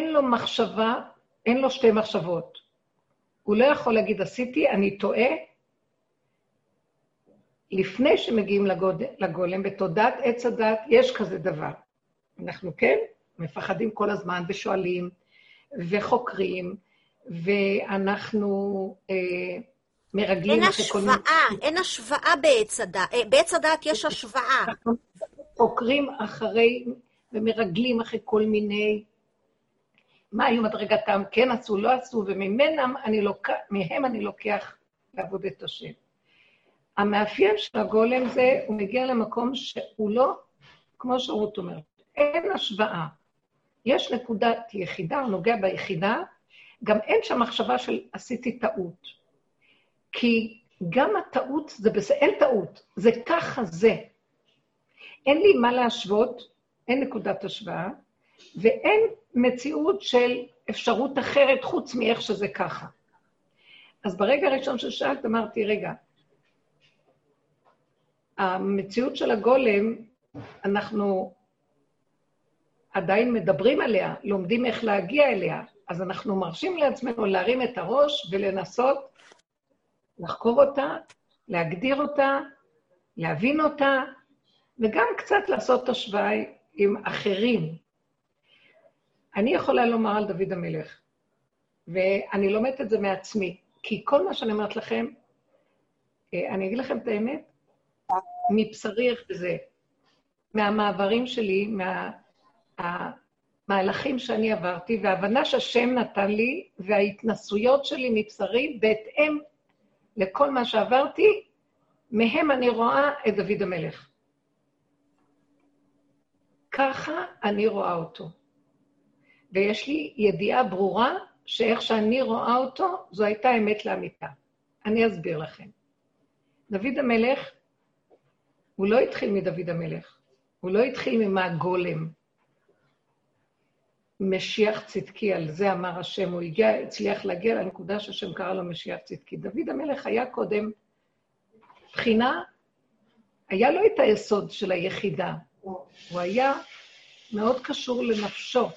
אין לו מחשבה, אין לו שתי מחשבות. הוא לא יכול להגיד, עשיתי, אני טועה. לפני שמגיעים לגוד, לגולם, בתודעת עץ הדת, יש כזה דבר. אנחנו כן מפחדים כל הזמן ושואלים וחוקרים, ואנחנו אה, מרגלים... אין השוואה, אין השוואה בעץ הדת. אה, בעץ הדת יש השוואה. אנחנו חוקרים אחרי ומרגלים אחרי כל מיני... מה היו מדרגתם, כן עשו, לא עשו, וממהם אני, לוק... אני לוקח לעבוד את השם. המאפיין של הגולם זה, הוא מגיע למקום שהוא לא, כמו שרות אומרת, אין השוואה. יש נקודת יחידה, הוא נוגע ביחידה, גם אין שם מחשבה של עשיתי טעות. כי גם הטעות זה בסדר, אין טעות, זה ככה זה. אין לי מה להשוות, אין נקודת השוואה, ואין מציאות של אפשרות אחרת חוץ מאיך שזה ככה. אז ברגע הראשון ששאלת, אמרתי, רגע, המציאות של הגולם, אנחנו עדיין מדברים עליה, לומדים איך להגיע אליה, אז אנחנו מרשים לעצמנו להרים את הראש ולנסות לחקור אותה, להגדיר אותה, להבין אותה, וגם קצת לעשות השוואה עם אחרים. אני יכולה לומר על דוד המלך, ואני לומדת את זה מעצמי, כי כל מה שאני אומרת לכם, אה, אני אגיד לכם את האמת, מבשרי איך זה, מהמעברים שלי, מהמהלכים שאני עברתי, וההבנה שהשם נתן לי, וההתנסויות שלי מבשרי, בהתאם לכל מה שעברתי, מהם אני רואה את דוד המלך. ככה אני רואה אותו. ויש לי ידיעה ברורה שאיך שאני רואה אותו, זו הייתה אמת לאמיתה. אני אסביר לכם. דוד המלך, הוא לא התחיל מדוד המלך, הוא לא התחיל ממהגולם. משיח צדקי, על זה אמר השם, הוא הגיע, הצליח להגיע לנקודה שהשם קרא לו משיח צדקי. דוד המלך היה קודם בחינה, היה לו את היסוד של היחידה, הוא היה מאוד קשור לנפשו.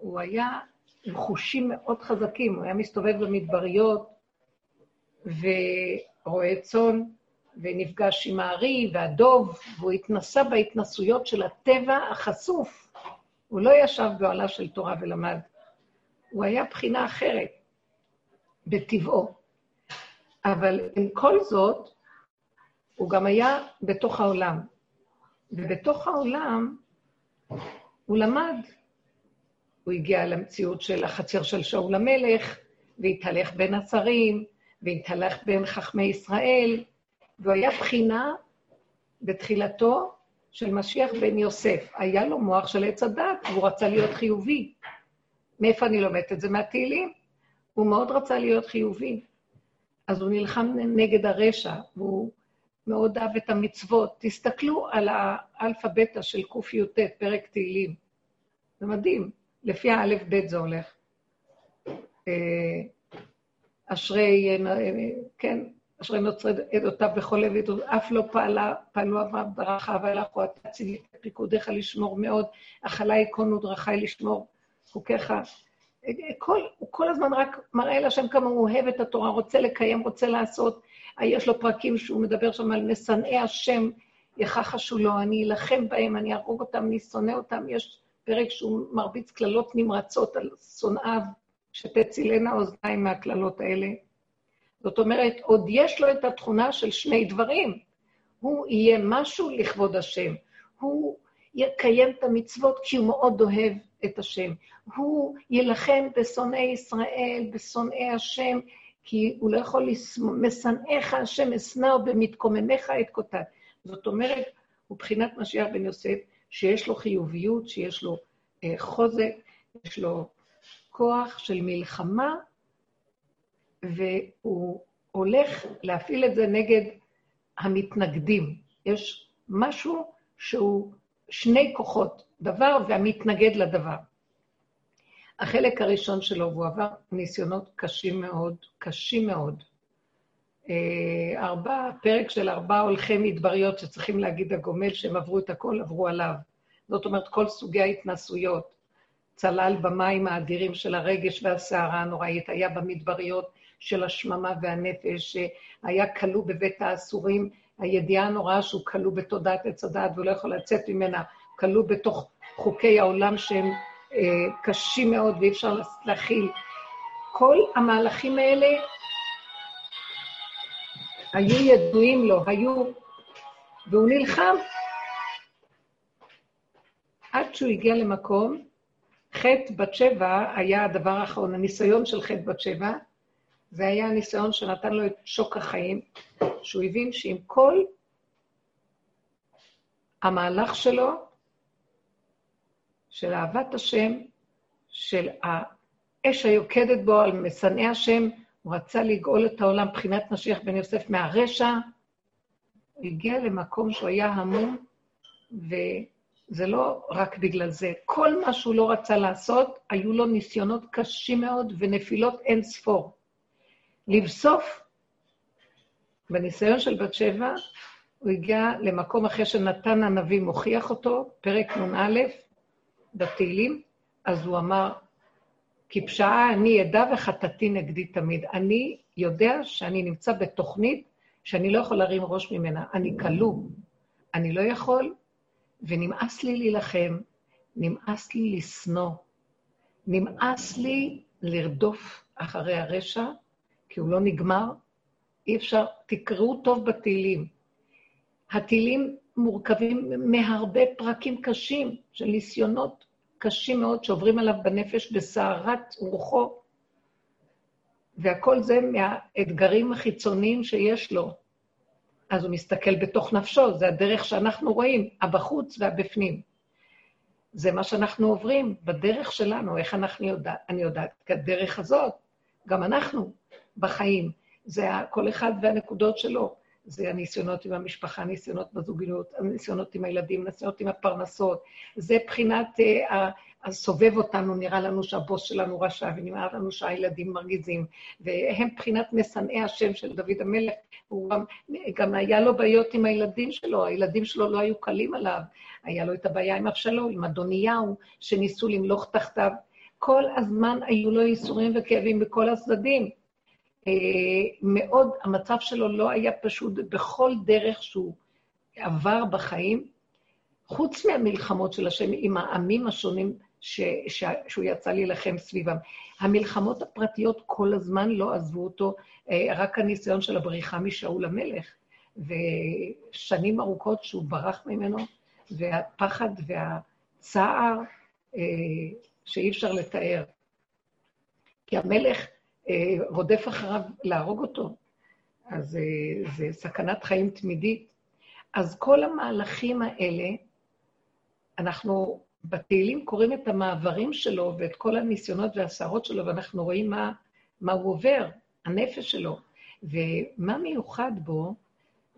הוא היה עם חושים מאוד חזקים, הוא היה מסתובב במדבריות ורואה צאן, ונפגש עם הארי והדוב, והוא התנסה בהתנסויות של הטבע החשוף. הוא לא ישב באוהלה של תורה ולמד. הוא היה בחינה אחרת בטבעו. אבל עם כל זאת, הוא גם היה בתוך העולם. ובתוך העולם הוא למד. הוא הגיע למציאות של החצר של שאול המלך, והתהלך בין השרים, והתהלך בין חכמי ישראל, והוא היה בחינה בתחילתו של משיח בן יוסף. היה לו מוח של עץ הדת, והוא רצה להיות חיובי. מאיפה אני לומדת את זה? מהתהילים. הוא מאוד רצה להיות חיובי. אז הוא נלחם נגד הרשע, והוא מאוד אהב את המצוות. תסתכלו על האלפא-בטא של קי"ט, פרק תהילים. זה מדהים, לפי האלף-בית זה הולך. אה, אשרי, כן, אשרי נוצרי עדותיו בכל עדותיו, אף לא פעלה, פעלו אברהם דרכיו, הלך הוא תצילי את פיקודיך לשמור מאוד, אכלה יקונו דרכי לשמור חוקיך. כל, הוא כל הזמן רק מראה להשם כמה הוא אוהב את התורה, רוצה לקיים, רוצה לעשות. יש לו פרקים שהוא מדבר שם על משנאי השם, יכחשו לו, אני אלחם בהם, אני אהרוג אותם, אני שונא אותם. יש פרק שהוא מרביץ קללות נמרצות על שונאיו, שתצילנה אוזניים מהקללות האלה. זאת אומרת, עוד יש לו את התכונה של שני דברים. הוא יהיה משהו לכבוד השם. הוא יקיים את המצוות כי הוא מאוד אוהב את השם. הוא יילחם בשונאי ישראל, בשונאי השם, כי הוא לא יכול לשנוא, משנאיך השם אשנאו במתקוממיך את קוטן. זאת אומרת, הוא בחינת משיח בן יוסף, שיש לו חיוביות, שיש לו אה, חוזק, יש לו כוח של מלחמה, והוא הולך להפעיל את זה נגד המתנגדים. יש משהו שהוא שני כוחות, דבר והמתנגד לדבר. החלק הראשון שלו, והוא עבר ניסיונות קשים מאוד, קשים מאוד. אה, ארבע, פרק של ארבעה הולכי מדבריות שצריכים להגיד הגומל שהם עברו את הכל, עברו עליו. זאת אומרת, כל סוגי ההתנסויות. צלל במים האדירים של הרגש והסערה הנוראית, היה במדבריות של השממה והנפש, היה כלוא בבית האסורים, הידיעה הנוראה שהוא כלוא בתודעת עץ הדעת והוא לא יכול לצאת ממנה, כלוא בתוך חוקי העולם שהם אה, קשים מאוד ואי אפשר להכיל. כל המהלכים האלה היו ידועים לו, היו, והוא נלחם. עד שהוא הגיע למקום, חטא בת שבע היה הדבר האחרון, הניסיון של חטא בת שבע, זה היה הניסיון שנתן לו את שוק החיים, שהוא הבין שעם כל המהלך שלו, של אהבת השם, של האש היוקדת בו על משנאי השם, הוא רצה לגאול את העולם מבחינת משיח בן יוסף מהרשע, הוא הגיע למקום שהוא היה המום, וזה לא רק בגלל זה. כל מה שהוא לא רצה לעשות, היו לו ניסיונות קשים מאוד ונפילות אין ספור. לבסוף, בניסיון של בת שבע, הוא הגיע למקום אחרי שנתן הנביא מוכיח אותו, פרק נ"א בתהילים, אז הוא אמר, כי פשעה אני אדע וחטאתי נגדי תמיד. אני יודע שאני נמצא בתוכנית שאני לא יכול להרים ראש ממנה. אני כלוא, אני לא יכול, ונמאס לי להילחם, נמאס לי לשנוא, נמאס לי לרדוף אחרי הרשע, כי הוא לא נגמר. אי אפשר, תקראו טוב בתהילים. התהילים מורכבים מהרבה פרקים קשים של ניסיונות קשים מאוד שעוברים עליו בנפש בסערת רוחו, והכל זה מהאתגרים החיצוניים שיש לו. אז הוא מסתכל בתוך נפשו, זה הדרך שאנחנו רואים, הבחוץ והבפנים. זה מה שאנחנו עוברים בדרך שלנו, איך אנחנו יודעת, אני יודעת, כי הדרך הזאת, גם אנחנו בחיים, זה כל אחד והנקודות שלו. זה הניסיונות עם המשפחה, הניסיונות בזוגיות, הניסיונות עם הילדים, הניסיונות עם הפרנסות. זה בחינת uh, הסובב אותנו, נראה לנו שהבוס שלנו רשע, ונראה לנו שהילדים מרגיזים. והם בחינת משנאי השם של דוד המלך. הוא גם, גם היה לו בעיות עם הילדים שלו, הילדים שלו לא היו קלים עליו. היה לו את הבעיה עם אבשלום, עם אדוניהו, שניסו למלוך תחתיו. כל הזמן היו לו ייסורים וכאבים בכל הצדדים. מאוד, המצב שלו לא היה פשוט בכל דרך שהוא עבר בחיים, חוץ מהמלחמות של השם עם העמים השונים ש, ש, שהוא יצא להילחם סביבם. המלחמות הפרטיות כל הזמן לא עזבו אותו, אה, רק הניסיון של הבריחה משאול המלך, ושנים ארוכות שהוא ברח ממנו, והפחד והצער אה, שאי אפשר לתאר. כי המלך רודף אחריו להרוג אותו, אז אה, זה סכנת חיים תמידית. אז כל המהלכים האלה, אנחנו בתהילים קוראים את המעברים שלו ואת כל הניסיונות והסערות שלו, ואנחנו רואים מה, מה הוא עובר, הנפש שלו. ומה מיוחד בו,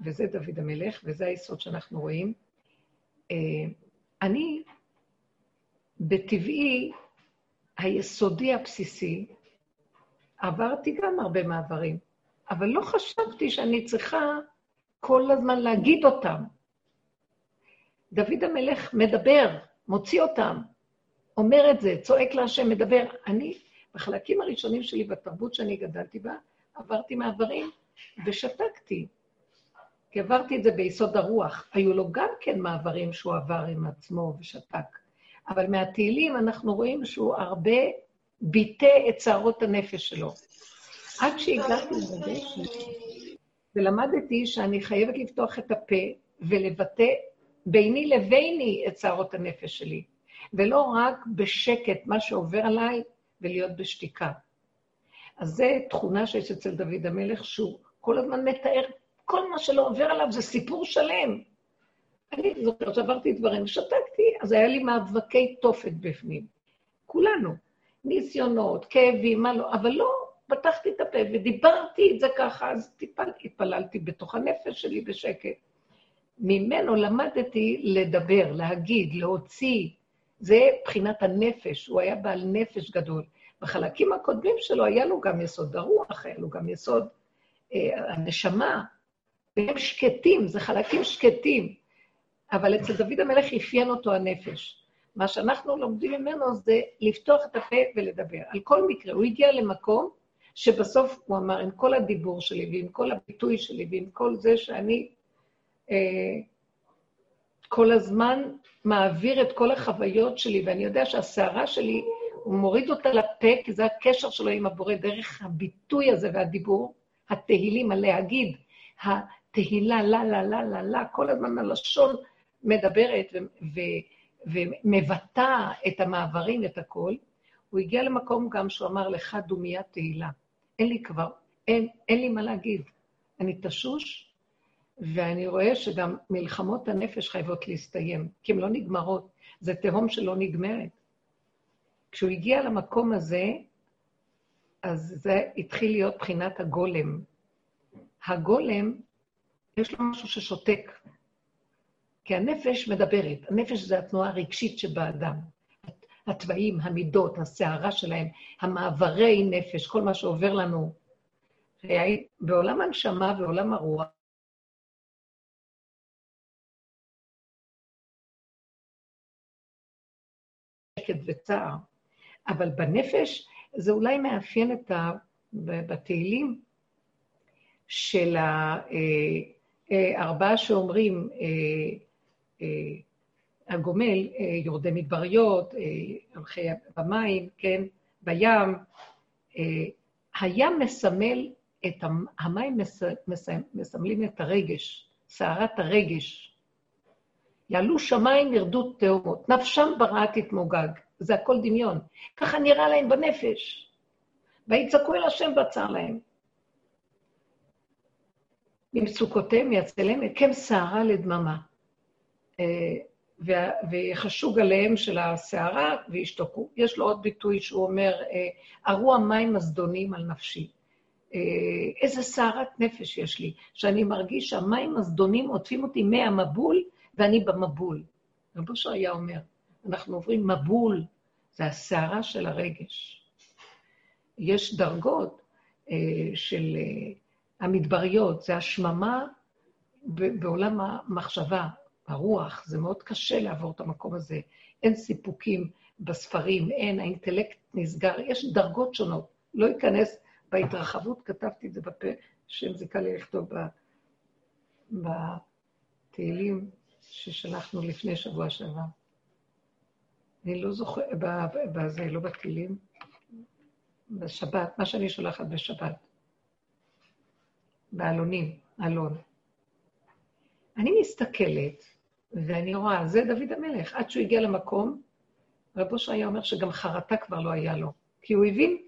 וזה דוד המלך, וזה היסוד שאנחנו רואים, אה, אני, בטבעי, היסודי הבסיסי, עברתי גם הרבה מעברים, אבל לא חשבתי שאני צריכה כל הזמן להגיד אותם. דוד המלך מדבר, מוציא אותם, אומר את זה, צועק להשם, מדבר. אני, בחלקים הראשונים שלי בתרבות שאני גדלתי בה, עברתי מעברים ושתקתי. כי עברתי את זה ביסוד הרוח. היו לו גם כן מעברים שהוא עבר עם עצמו ושתק. אבל מהתהילים אנחנו רואים שהוא הרבה ביטא את שערות הנפש שלו. עד שהגעתי לדשא, ולמדתי שאני חייבת לפתוח את הפה ולבטא ביני לביני את שערות הנפש שלי, ולא רק בשקט מה שעובר עליי ולהיות בשתיקה. אז זו תכונה שיש אצל דוד המלך, שהוא כל הזמן מתאר, כל מה שלא עובר עליו זה סיפור שלם. אני זוכרת שעברתי דברים, שתקתי, אז היה לי מאבקי תופת בפנים. כולנו. ניסיונות, כאבים, מה לא, אבל לא פתחתי את הפה ודיברתי את זה ככה, אז טיפל, התפללתי בתוך הנפש שלי בשקט. ממנו למדתי לדבר, להגיד, להוציא. זה בחינת הנפש, הוא היה בעל נפש גדול. בחלקים הקודמים שלו היה לו גם יסוד הרוח, היה לו גם יסוד אה, הנשמה, והם שקטים, זה חלקים שקטים. אבל אצל דוד המלך אפיין אותו הנפש. מה שאנחנו לומדים ממנו זה לפתוח את הפה ולדבר. על כל מקרה, הוא הגיע למקום שבסוף הוא אמר, עם כל הדיבור שלי ועם כל הביטוי שלי ועם כל זה שאני אה, כל הזמן מעביר את כל החוויות שלי, ואני יודע שהסערה שלי, הוא מוריד אותה לפה, כי זה הקשר שלו עם הבורא, דרך הביטוי הזה והדיבור, התהילים, הלהגיד, התהילה, לה, לה, לה, לה, לה, כל הזמן הלשון מדברת ו- ו- ומבטא את המעברים, את הכול. הוא הגיע למקום גם שהוא אמר לך דומיית תהילה. אין לי כבר, אין, אין לי מה להגיד. אני תשוש, ואני רואה שגם מלחמות הנפש חייבות להסתיים, כי הן לא נגמרות. זה תהום שלא נגמרת. כשהוא הגיע למקום הזה, אז זה התחיל להיות בחינת הגולם. הגולם, יש לו משהו ששותק. כי הנפש מדברת. הנפש זה התנועה הרגשית שבאדם. התוואים, המידות, הסערה שלהם, המעברי נפש, כל מה שעובר לנו. בעולם הנשמה ועולם הרוח, שקט וצער. אבל בנפש זה אולי מאפיין את ה... בתהילים של הארבעה אה, שאומרים, אה, אה, הגומל, יורדי מדבריות, הלכי במים, כן, בים. הים מסמל את, המים מסמלים את הרגש, סערת הרגש. יעלו שמיים, ירדו תאומות, נפשם ברעה תתמוגג. זה הכל דמיון. ככה נראה להם בנפש. ויצעקו אל השם בצר להם. ממצוקותיהם יצא להם הקם סערה לדממה. אה, ויחשו גליהם של הסערה וישתוקו. יש לו עוד ביטוי שהוא אומר, ארו המים הזדונים על נפשי. אה, איזה סערת נפש יש לי, שאני מרגיש שהמים הזדונים עוטפים אותי מהמבול ואני במבול. רבו היה אומר, אנחנו עוברים מבול, זה הסערה של הרגש. יש דרגות אה, של אה, המדבריות, זה השממה בעולם המחשבה, הרוח, זה מאוד קשה לעבור את המקום הזה. אין סיפוקים בספרים, אין, האינטלקט נסגר, יש דרגות שונות. לא אכנס בהתרחבות, כתבתי את זה בפה, שם זיכה לי לכתוב בתהילים ששלחנו לפני שבוע שעבר. אני לא זוכר, בזה, לא בתהילים, בשבת, מה שאני שולחת בשבת. בעלונים, אלון. אני מסתכלת, ואני רואה, זה דוד המלך, עד שהוא הגיע למקום, רב אושר היה אומר שגם חרטה כבר לא היה לו, כי הוא הבין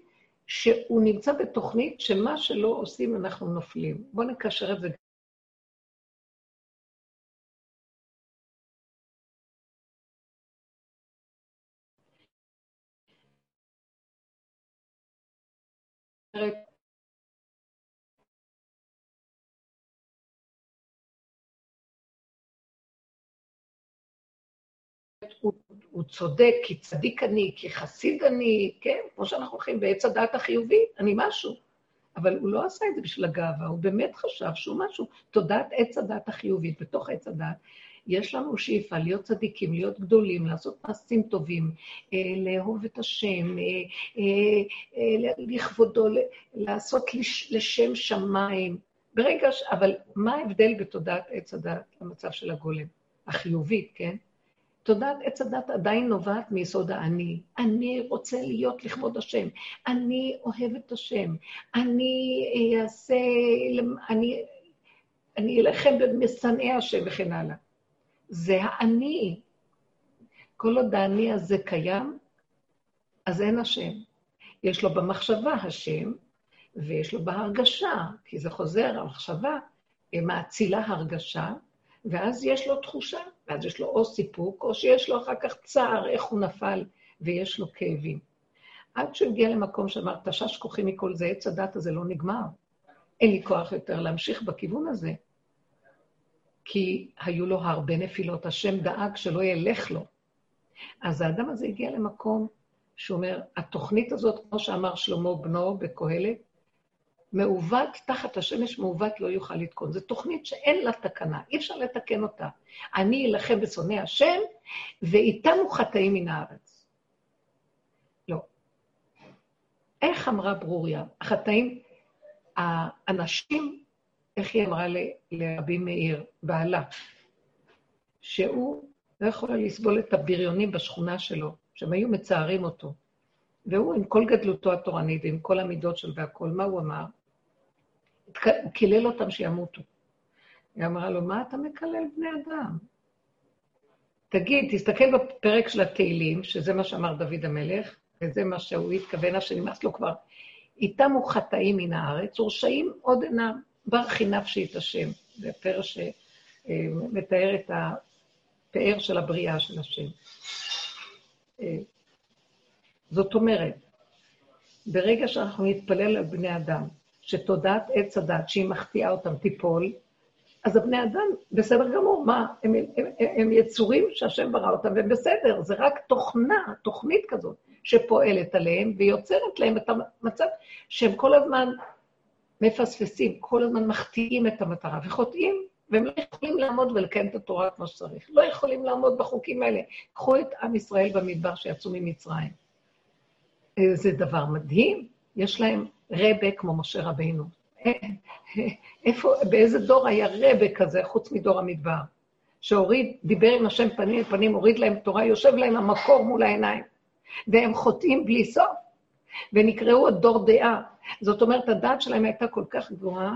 שהוא נמצא בתוכנית שמה שלא עושים אנחנו נופלים. בואו נקשר את זה הוא, הוא צודק, כי צדיק אני, כי חסיד אני, כן, כמו שאנחנו הולכים בעץ הדעת החיובי, אני משהו. אבל הוא לא עשה את זה בשביל הגאווה, הוא באמת חשב שהוא משהו. תודעת עץ הדעת החיובית, בתוך עץ הדעת, יש לנו שאיפה להיות צדיקים, להיות גדולים, לעשות מעשים טובים, אה, לאהוב את השם, אה, אה, לכבודו, לעשות לשם שמיים. ברגע ש... אבל מה ההבדל בתודעת עץ הדת למצב של הגולם? החיובית, כן? תודעת עץ הדת עדיין נובעת מיסוד האני. אני רוצה להיות לכבוד השם. אני אוהב את השם. אני אעשה... אני, אני אלחם במשנאי השם וכן הלאה. זה האני. כל עוד האני הזה קיים, אז אין השם. יש לו במחשבה השם, ויש לו בהרגשה, כי זה חוזר, המחשבה מאצילה הרגשה, ואז יש לו תחושה, ואז יש לו או סיפוק, או שיש לו אחר כך צער, איך הוא נפל, ויש לו כאבים. עד שהוא הגיע למקום שאמר, תשש כוחי מכל זה, עץ הדת הזה לא נגמר. אין לי כוח יותר להמשיך בכיוון הזה. כי היו לו הרבה נפילות, השם דאג שלא ילך לו. אז האדם הזה הגיע למקום שהוא אומר, התוכנית הזאת, כמו שאמר שלמה בנו בקהלת, מעוות, תחת השמש מעוות לא יוכל לתקון. זו תוכנית שאין לה תקנה, אי אפשר לתקן אותה. אני אלחם בשונאי השם, ואיתנו חטאים מן הארץ. לא. איך אמרה ברוריה? החטאים, האנשים, איך היא אמרה לרבי מאיר, בעלה, שהוא לא יכול לסבול את הבריונים בשכונה שלו, שהם היו מצערים אותו. והוא, עם כל גדלותו התורנית ועם כל המידות שלו והכול, מה הוא אמר? הוא קילל אותם שימותו. היא אמרה לו, מה אתה מקלל בני אדם? תגיד, תסתכל בפרק של התהילים, שזה מה שאמר דוד המלך, וזה מה שהוא התכוון, שנמאס לו כבר. איתם הוא חטאים מן הארץ, ורשעים עוד אינם, ברכי נפשי את השם. זה פרק שמתאר את הפאר של הבריאה של השם. זאת אומרת, ברגע שאנחנו נתפלל על בני אדם, שתודעת עץ הדת, שהיא מחטיאה אותם, תיפול, אז הבני אדם, בסדר גמור, מה, הם, הם, הם, הם יצורים שהשם ברא אותם, והם בסדר, זה רק תוכנה, תוכנית כזאת, שפועלת עליהם ויוצרת להם את המצב שהם כל הזמן מפספסים, כל הזמן מחטיאים את המטרה וחוטאים, והם לא יכולים לעמוד ולקיים את התורה כמו שצריך. לא יכולים לעמוד בחוקים האלה. קחו את עם ישראל במדבר שיצאו ממצרים. זה דבר מדהים, יש להם רבה כמו משה רבינו. איפה, באיזה דור היה רבה כזה, חוץ מדור המדבר? שהוריד, דיבר עם השם פנים לפנים, הוריד להם תורה, יושב להם המקור מול העיניים. והם חוטאים בלי סוף, ונקראו עוד דור דעה. זאת אומרת, הדעת שלהם הייתה כל כך גבוהה,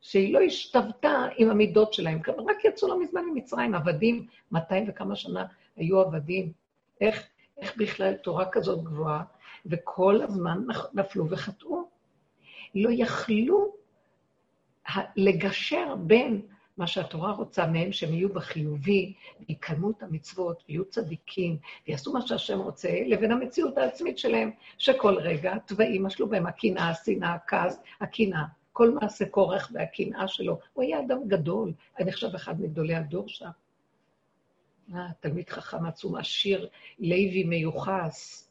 שהיא לא השתוותה עם המידות שלהם. רק יצאו לא מזמן ממצרים, עבדים, 200 וכמה שנה היו עבדים. איך, איך בכלל תורה כזאת גבוהה, וכל הזמן נפלו וחטאו. לא יכלו לגשר בין מה שהתורה רוצה מהם, שהם יהיו בחיובי, ויקיימו את המצוות, ויהיו צדיקים, ויעשו מה שהשם רוצה, לבין המציאות העצמית שלהם, שכל רגע תוואים משלו בהם הקנאה, השנאה, הכעס, הקנאה. כל מעשה כורך והקנאה שלו. הוא היה אדם גדול, אני חושב אחד מגדולי הדור שם. אה, תלמיד חכם עצום, עשיר, לוי מיוחס,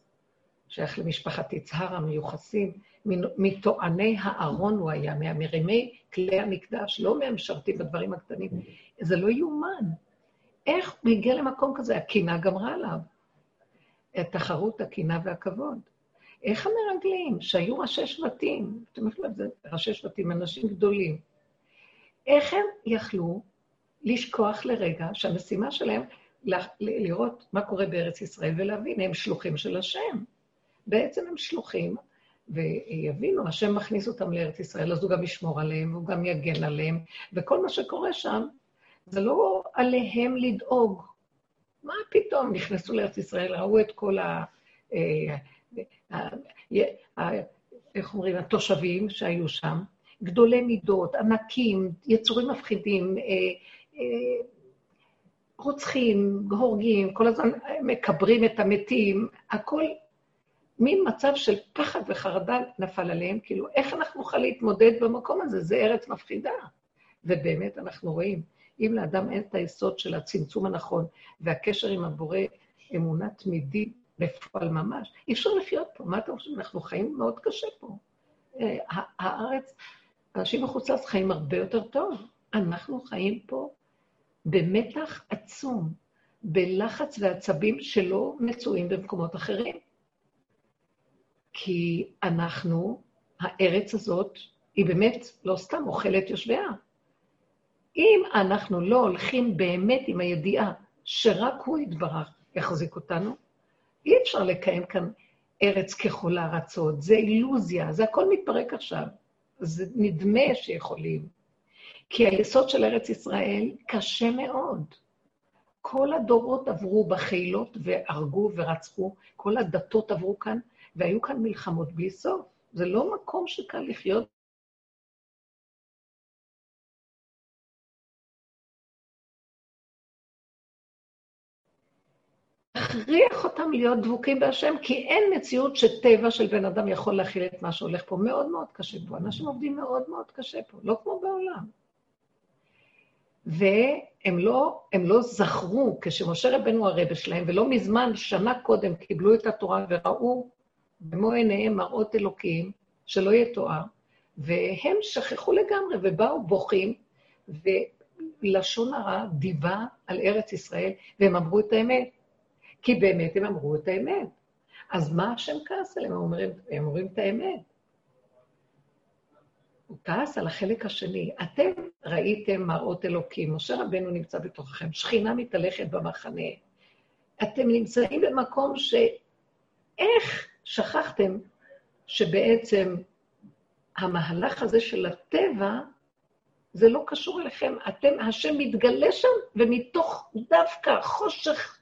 שייך למשפחת יצהר המיוחסים, מטועני הארון הוא היה, מהמרימי כלי המקדש, לא מהמשרתים בדברים הקטנים. זה לא יאומן. איך הוא הגיע למקום כזה? הקינה גמרה עליו. התחרות, הקינה והכבוד. איך המרגלים, שהיו ראשי שבטים, אתם יכולים לדעת, ראשי שבטים, אנשים גדולים, איך הם יכלו לשכוח לרגע שהמשימה שלהם לראות מה קורה בארץ ישראל ולהבין, הם שלוחים של השם. בעצם הם שלוחים, ויבינו, השם מכניס אותם לארץ ישראל, אז הוא גם ישמור עליהם, והוא גם יגן עליהם, וכל מה שקורה שם, זה לא עליהם לדאוג. מה פתאום נכנסו לארץ ישראל, ראו את כל ה... אה, איך אומרים, התושבים שהיו שם, גדולי מידות, ענקים, יצורים מפחידים, אה, אה, רוצחים, הורגים, כל הזמן מקברים את המתים, הכל מין מצב של פחד וחרדה נפל עליהם, כאילו, איך אנחנו נוכל להתמודד במקום הזה? זה ארץ מפחידה. ובאמת אנחנו רואים, אם לאדם אין את היסוד של הצמצום הנכון והקשר עם הבורא, אמונה תמידית בפועל ממש, אי אפשר לחיות פה. מה אתם חושבים? אנחנו חיים מאוד קשה פה. אה, הארץ, אנשים מחוץ לארץ חיים הרבה יותר טוב. אנחנו חיים פה במתח עצום, בלחץ ועצבים שלא מצויים במקומות אחרים. כי אנחנו, הארץ הזאת, היא באמת לא סתם אוכלת יושביה. אם אנחנו לא הולכים באמת עם הידיעה שרק הוא יתברך יחזיק אותנו, אי אפשר לקיים כאן ארץ ככל הארצות, זה אילוזיה, זה הכל מתפרק עכשיו. זה נדמה שיכולים. כי היסוד של ארץ ישראל קשה מאוד. כל הדורות עברו בחילות והרגו ורצחו, כל הדתות עברו כאן, והיו כאן מלחמות בלי סוף. זה לא מקום שקל לחיות להכריח אותם להיות דבוקים בהשם, כי אין מציאות שטבע של בן אדם יכול להכיל את מה שהולך פה. מאוד מאוד קשה פה. אנשים עובדים מאוד מאוד קשה פה, לא כמו בעולם. והם לא, לא זכרו, כשמשה רבנו הרבה שלהם, ולא מזמן, שנה קודם, קיבלו את התורה וראו במו עיניהם מראות אלוקים, שלא יתואר, והם שכחו לגמרי ובאו בוכים, ולשון הרע דיבה על ארץ ישראל, והם אמרו את האמת. כי באמת הם אמרו את האמת. אז מה השם כעס עליהם? הם אומרים, הם אומרים את האמת. הוא כעס על החלק השני. אתם ראיתם מראות אלוקים, משה רבנו נמצא בתוככם, שכינה מתהלכת במחנה. אתם נמצאים במקום ש... איך שכחתם שבעצם המהלך הזה של הטבע, זה לא קשור אליכם. אתם, השם מתגלה שם, ומתוך דווקא החושך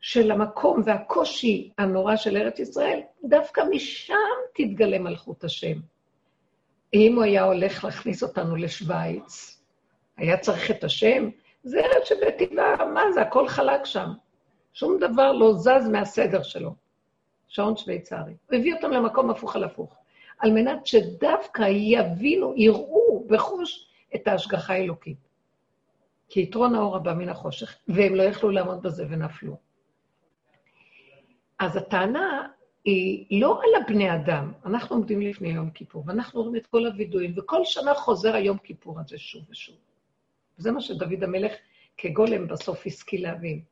של המקום והקושי הנורא של ארץ ישראל, דווקא משם תתגלה מלכות השם. אם הוא היה הולך להכניס אותנו לשוויץ, היה צריך את השם, זה ארץ שבטבעה, מה זה, הכל חלק שם. שום דבר לא זז מהסדר שלו. שעון שוויצרי. הוא הביא אותם למקום הפוך על הפוך, על מנת שדווקא יבינו, יראו בחוש את ההשגחה האלוקית. כי יתרון האור הבא מן החושך, והם לא יכלו לעמוד בזה ונפלו. אז הטענה היא לא על הבני אדם, אנחנו עומדים לפני יום כיפור, ואנחנו רואים את כל הווידויים, וכל שנה חוזר היום כיפור הזה שוב ושוב. וזה מה שדוד המלך כגולם בסוף השכיל להבין.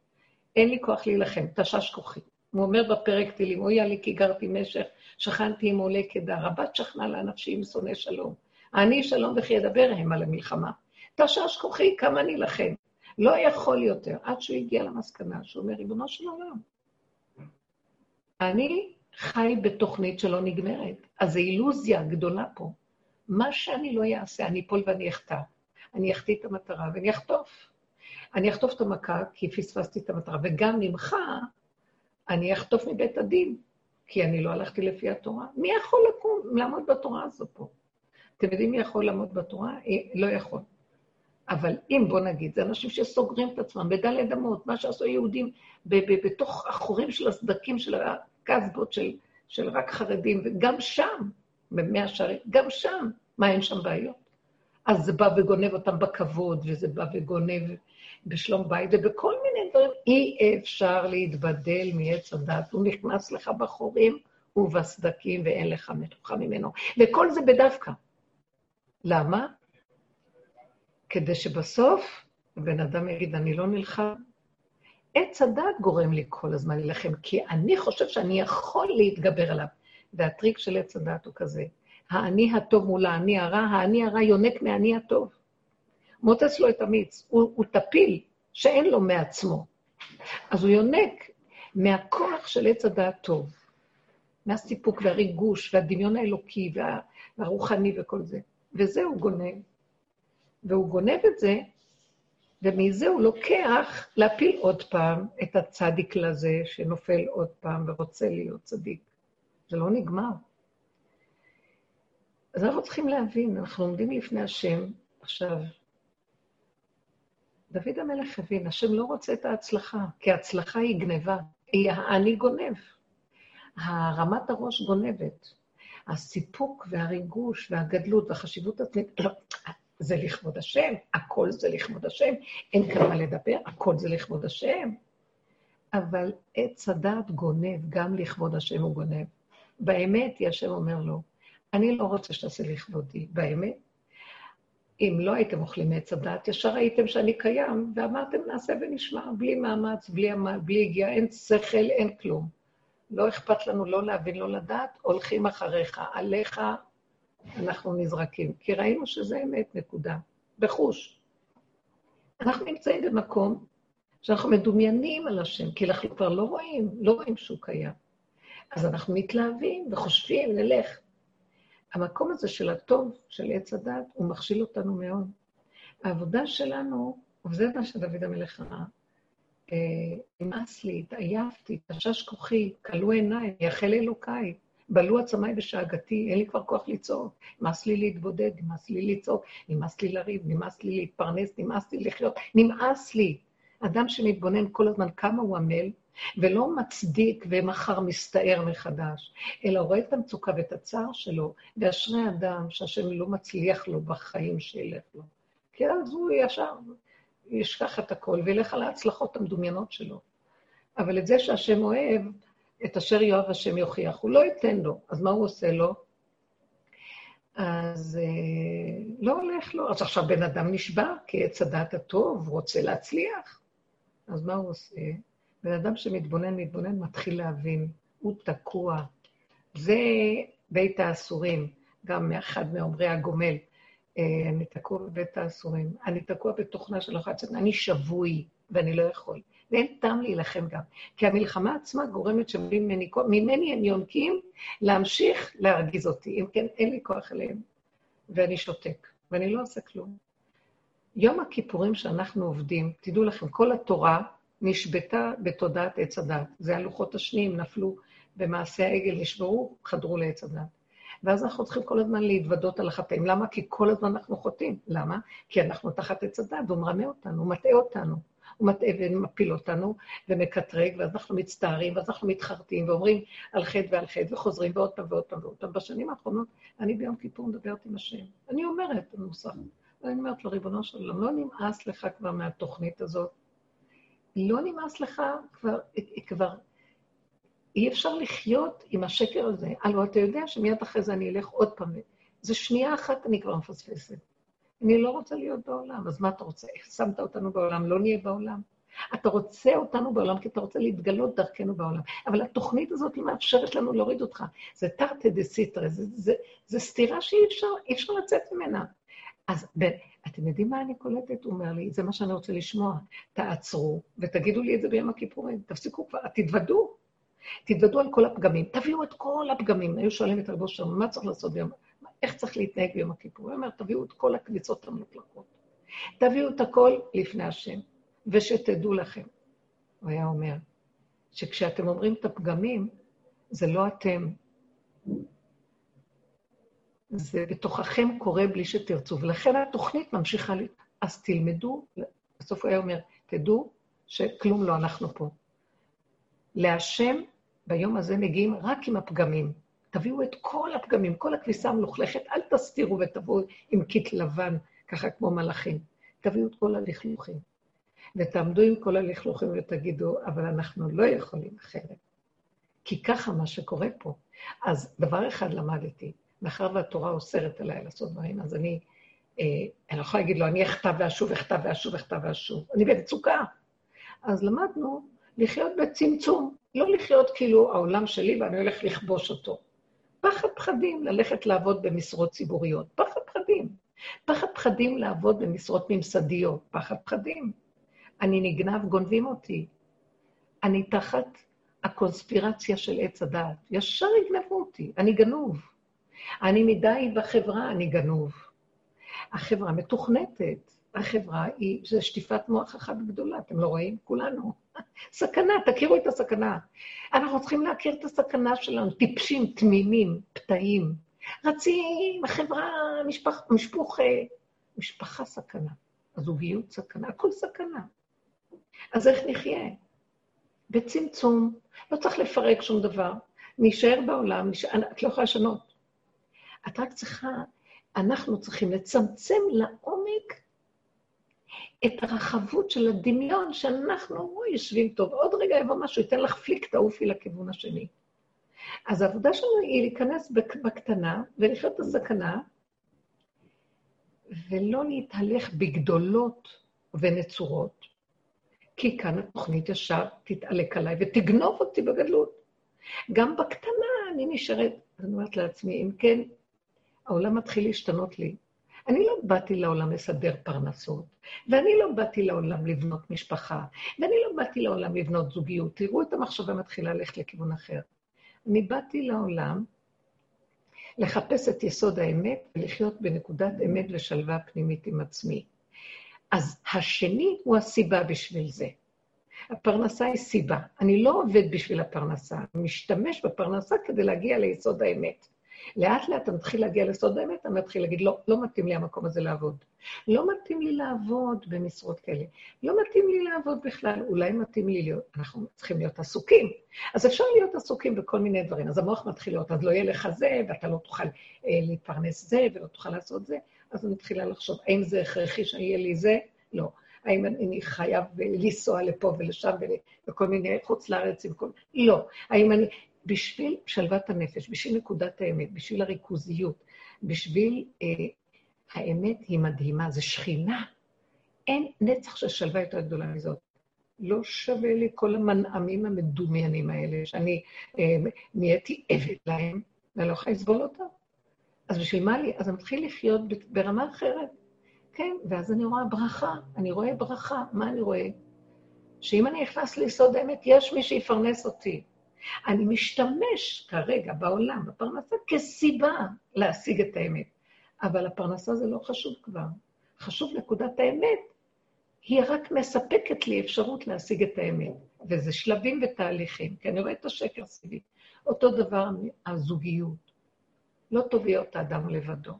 אין לי כוח להילחם, תשש כוחי. הוא אומר בפרק תהילים, אוי לי כי גרתי משך, שכנתי עם עולי קדר, רבת שכנה לנפשי עם שונא שלום. אני שלום וכי ידבר הם על המלחמה. תשש כוחי, כמה נילחם. לא יכול יותר, עד שהוא הגיע למסקנה, שהוא אומר, ריבונו של עולם, אני חי בתוכנית שלא נגמרת. אז זו אילוזיה גדולה פה. מה שאני לא אעשה, אני אפול ואני אחטא. אני אחטיא את המטרה ואני אחטוף. אני אחטוף את המכה כי פספסתי את המטרה, וגם ממך אני אחטוף מבית הדין, כי אני לא הלכתי לפי התורה. מי יכול לקום, לעמוד בתורה הזו פה? אתם יודעים מי יכול לעמוד בתורה? אה, לא יכול. אבל אם, בוא נגיד, זה אנשים שסוגרים את עצמם בדלת אמות, מה שעשו יהודים בתוך החורים של הסדקים של הקסבות של, של רק חרדים, וגם שם, במאה שערים, גם שם, מה אין שם בעיות? אז זה בא וגונב אותם בכבוד, וזה בא וגונב בשלום בית ובכל מיני דברים. אי אפשר להתבדל מעץ הדת, הוא נכנס לך בחורים ובסדקים ואין לך מתוחה ממנו. וכל זה בדווקא. למה? כדי שבסוף הבן אדם יגיד, אני לא נלחם. עץ הדת גורם לי כל הזמן להילחם, כי אני חושב שאני יכול להתגבר עליו. והטריק של עץ הדת הוא כזה, האני הטוב מול האני הרע, האני הרע יונק מהאני הטוב. מוצץ לו את המיץ, הוא, הוא טפיל שאין לו מעצמו. אז הוא יונק מהכוח של עץ הדעת טוב, מהסיפוק והריגוש והדמיון האלוקי וה, והרוחני וכל זה. וזה הוא גונב. והוא גונב את זה, ומזה הוא לוקח להפיל עוד פעם את הצדיק לזה שנופל עוד פעם ורוצה להיות צדיק. זה לא נגמר. אז אנחנו צריכים להבין, אנחנו עומדים לפני השם עכשיו, דוד המלך הבין, השם לא רוצה את ההצלחה, כי ההצלחה היא גניבה, היא האני גונב. הרמת הראש גונבת. הסיפוק והריגוש והגדלות והחשיבות עצמית, לא, זה לכבוד השם, הכל זה לכבוד השם, אין כאן מה לדבר, הכל זה לכבוד השם. אבל עץ הדעת גונב, גם לכבוד השם הוא גונב. באמת, השם אומר לו, אני לא רוצה שתעשה לכבודי, באמת. אם לא הייתם אוכלים מעץ הדת, ישר ראיתם שאני קיים, ואמרתם, נעשה ונשמע, בלי מאמץ, בלי, בלי הגיעה, אין שכל, אין כלום. לא אכפת לנו לא להבין, לא לדעת, הולכים אחריך. עליך אנחנו נזרקים. כי ראינו שזה אמת, נקודה. בחוש. אנחנו נמצאים במקום שאנחנו מדומיינים על השם, כי אנחנו כבר לא רואים, לא רואים שהוא קיים. אז אנחנו מתלהבים וחושבים, נלך. המקום הזה של הטוב, של עץ הדת, הוא מכשיל אותנו מאוד. העבודה שלנו, וזה מה שדוד המלך ראה, אה, נמאס לי, התעייפתי, תשש כוחי, כלו עיניי, יחל אלוקיי, בלו עצמיי בשאגתי, אין לי כבר כוח לצעוק. נמאס לי להתבודד, נמאס לי לצעוק, נמאס לי לריב, נמאס לי להתפרנס, נמאס לי לחיות, נמאס לי. אדם שמתבונן כל הזמן כמה הוא עמל, ולא מצדיק ומחר מסתער מחדש, אלא רואה את המצוקה ואת הצער שלו, ואשרי אדם שהשם לא מצליח לו בחיים שילך לו. כי אז הוא ישר ישכח את הכל וילך על ההצלחות המדומיינות שלו. אבל את זה שהשם אוהב, את אשר יאהב השם יוכיח, הוא לא ייתן לו. אז מה הוא עושה לו? Uh, לא הולך לו. אז עכשיו בן אדם נשבע, כי עץ הדעת הטוב רוצה להצליח. אז מה הוא עושה? בן אדם שמתבונן, מתבונן, מתחיל להבין. הוא תקוע. זה בית האסורים, גם מאחד מאומרי הגומל. אה, אני תקוע בבית האסורים. אני תקוע בתוכנה של אחת אני שבוי, ואני לא יכול. ואין טעם להילחם גם. כי המלחמה עצמה גורמת שממני הם יונקים להמשיך להרגיז אותי. אם כן, אין לי כוח אליהם. ואני שותק, ואני לא עושה כלום. יום הכיפורים שאנחנו עובדים, תדעו לכם, כל התורה נשבתה בתודעת עץ הדת. זה הלוחות השניים נפלו במעשה העגל, נשברו, חדרו לעץ הדת. ואז אנחנו צריכים כל הזמן להתוודות על החטאים. למה? כי כל הזמן אנחנו חוטאים. למה? כי אנחנו תחת עץ הדת, והוא מרמה אותנו, הוא מטעה אותנו. הוא מטעה ומפיל אותנו ומקטרג, ואז אנחנו מצטערים, ואז אנחנו מתחרטים ואומרים על חטא ועל חטא, וחוזרים ועוד פעם ועוד פעם ועוד פעם. בשנים האחרונות, אני ביום כיפור מדברת עם השם. אני אומרת במוסר, אני אומרת לו, ריבונו של עולם, לא נמאס לך כבר מהתוכנית הזאת. לא נמאס לך כבר, כבר אי אפשר לחיות עם השקר הזה. הלוא אתה יודע שמיד אחרי זה אני אלך עוד פעם. זה שנייה אחת אני כבר מפספסת. אני לא רוצה להיות בעולם, אז מה אתה רוצה? איך שמת אותנו בעולם? לא נהיה בעולם. אתה רוצה אותנו בעולם כי אתה רוצה להתגלות דרכנו בעולם. אבל התוכנית הזאת היא מאפשרת לנו להוריד אותך. זה תרתי דה סיטרה, זה, זה, זה סתירה שאי אפשר, אפשר לצאת ממנה. אז אתם יודעים מה אני קולטת? הוא אומר לי, זה מה שאני רוצה לשמוע. תעצרו ותגידו לי את זה ביום הכיפורים. תפסיקו כבר, תתוודו. תתוודו על כל הפגמים. תביאו את כל הפגמים. היו שואלים את רבו שלנו, מה צריך לעשות ביום... איך צריך להתנהג ביום הכיפור? הוא אומר, תביאו את כל הקביצות המלוכלכות. תביאו את הכל לפני השם, ושתדעו לכם. הוא היה אומר, שכשאתם אומרים את הפגמים, זה לא אתם. זה בתוככם קורה בלי שתרצו, ולכן התוכנית ממשיכה לי. אז תלמדו, בסוף הוא היה אומר, תדעו שכלום לא אנחנו פה. להשם ביום הזה מגיעים רק עם הפגמים. תביאו את כל הפגמים, כל הכביסה המלוכלכת, אל תסתירו ותבואו עם קיט לבן, ככה כמו מלאכים. תביאו את כל הלכלוכים. ותעמדו עם כל הלכלוכים ותגידו, אבל אנחנו לא יכולים אחרת. כי ככה מה שקורה פה. אז דבר אחד למדתי, מאחר והתורה אוסרת עליי לעשות דברים, אז אני, אה, אני לא יכולה להגיד לו, אני אחטא ואשוב, אחטא ואשוב, אחטא ואשוב. אני במצוקה. אז למדנו לחיות בצמצום, לא לחיות כאילו העולם שלי ואני הולך לכבוש אותו. פחד פחדים ללכת לעבוד במשרות ציבוריות, פחד פחדים. פחד פחדים לעבוד במשרות ממסדיות, פחד פחדים. אני נגנב, גונבים אותי. אני תחת הקונספירציה של עץ הדעת. ישר יגנבו אותי, אני גנוב. אני מדי בחברה, אני גנוב. החברה מתוכנתת. החברה היא, זה שטיפת מוח אחת גדולה, אתם לא רואים? כולנו. סכנה, תכירו את הסכנה. אנחנו צריכים להכיר את הסכנה שלנו, טיפשים, תמימים, פתאים. רצים, החברה, משפח, משפוך, משפחה סכנה, הזוגיות סכנה, הכל סכנה. אז איך נחיה? בצמצום, לא צריך לפרק שום דבר. נישאר בעולם, נשאר, את לא יכולה לשנות. את רק צריכה, אנחנו צריכים לצמצם לעומק את הרחבות של הדמיון שאנחנו יושבים טוב. עוד רגע יבוא משהו, ייתן לך פליק, תעופי לכיוון השני. אז העבודה שלנו היא להיכנס בקטנה ולחיות את הסכנה, ולא להתהלך בגדולות ונצורות, כי כאן התוכנית ישר תתעלק עליי ותגנוב אותי בגדלות. גם בקטנה אני נשארת, אני אומרת לעצמי, אם כן, העולם מתחיל להשתנות לי. אני לא באתי לעולם לסדר פרנסות, ואני לא באתי לעולם לבנות משפחה, ואני לא באתי לעולם לבנות זוגיות. תראו את המחשבה מתחילה ללכת לכיוון אחר. אני באתי לעולם לחפש את יסוד האמת ולחיות בנקודת אמת ושלווה פנימית עם עצמי. אז השני הוא הסיבה בשביל זה. הפרנסה היא סיבה. אני לא עובד בשביל הפרנסה, אני משתמש בפרנסה כדי להגיע ליסוד האמת. לאט לאט אתה מתחיל להגיע לסוד האמת, אתה מתחיל להגיד, לא, לא מתאים לי המקום הזה לעבוד. לא מתאים לי לעבוד במשרות כאלה. לא מתאים לי לעבוד בכלל, אולי מתאים לי להיות, אנחנו צריכים להיות עסוקים. אז אפשר להיות עסוקים בכל מיני דברים. אז המוח מתחיל להיות, אז לא יהיה לך זה, ואתה לא תוכל אה, להתפרנס זה, ולא תוכל לעשות זה. אז אני מתחילה לחשוב, האם זה הכרחי שיהיה לי זה? לא. האם אני חייב לנסוע לפה ולשם וכל מיני חוץ לארץ עם כל... לא. האם אני... בשביל שלוות הנפש, בשביל נקודת האמת, בשביל הריכוזיות, בשביל אה, האמת היא מדהימה, זה שכינה. אין נצח של שלווה יותר גדולה מזאת. לא שווה לי כל המנעמים המדומיינים האלה, שאני אה, נהייתי עבד להם, ואני לא יכולה לסבול אותם. אז בשביל מה לי? אז אני מתחיל לחיות ברמה אחרת. כן, ואז אני רואה ברכה, אני רואה ברכה. מה אני רואה? שאם אני נכנס ליסוד האמת, יש מי שיפרנס אותי. אני משתמש כרגע בעולם, בפרנסה, כסיבה להשיג את האמת. אבל הפרנסה זה לא חשוב כבר. חשוב נקודת האמת. היא רק מספקת לי אפשרות להשיג את האמת. וזה שלבים ותהליכים, כי אני רואה את השקר סביבי. אותו דבר הזוגיות. לא טוב להיות האדם לבדו.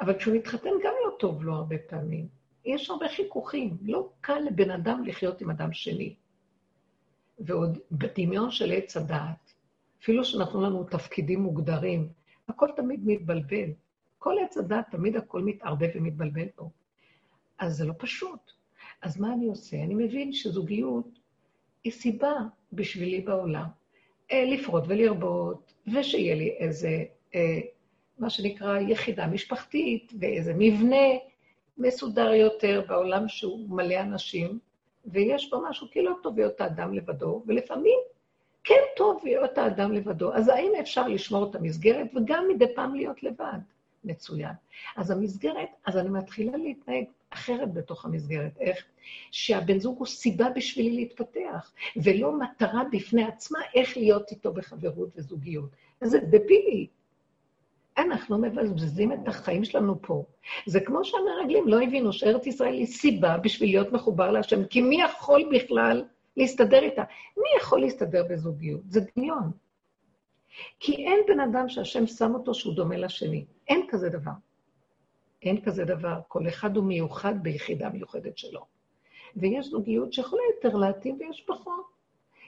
אבל כשהוא מתחתן גם לא טוב לו הרבה פעמים. יש הרבה חיכוכים. לא קל לבן אדם לחיות עם אדם שני. ועוד בדמיון של עץ הדעת, אפילו שנתנו לנו תפקידים מוגדרים, הכל תמיד מתבלבל. כל עץ הדעת, תמיד הכל מתערבב ומתבלבל פה. אז זה לא פשוט. אז מה אני עושה? אני מבין שזוגיות היא סיבה בשבילי בעולם. אה, לפרוט ולרבות, ושיהיה לי איזה, אה, מה שנקרא, יחידה משפחתית, ואיזה מבנה מסודר יותר בעולם שהוא מלא אנשים, ויש בו משהו כי לא טוב להיות האדם לבדו, ולפעמים כן טוב להיות האדם לבדו. אז האם אפשר לשמור את המסגרת וגם מדי פעם להיות לבד? מצוין. אז המסגרת, אז אני מתחילה להתנהג אחרת בתוך המסגרת. איך? שהבן זוג הוא סיבה בשבילי להתפתח, ולא מטרה בפני עצמה איך להיות איתו בחברות וזוגיות. זה דבילי. אנחנו מבזבזים את החיים שלנו פה. זה כמו שהמרגלים לא הבינו שארץ ישראל היא סיבה בשביל להיות מחובר להשם, כי מי יכול בכלל להסתדר איתה? מי יכול להסתדר בזוגיות? זה דמיון. כי אין בן אדם שהשם שם אותו שהוא דומה לשני. אין כזה דבר. אין כזה דבר. כל אחד הוא מיוחד ביחידה מיוחדת שלו. ויש זוגיות שיכולה יותר להתאים ויש פחות.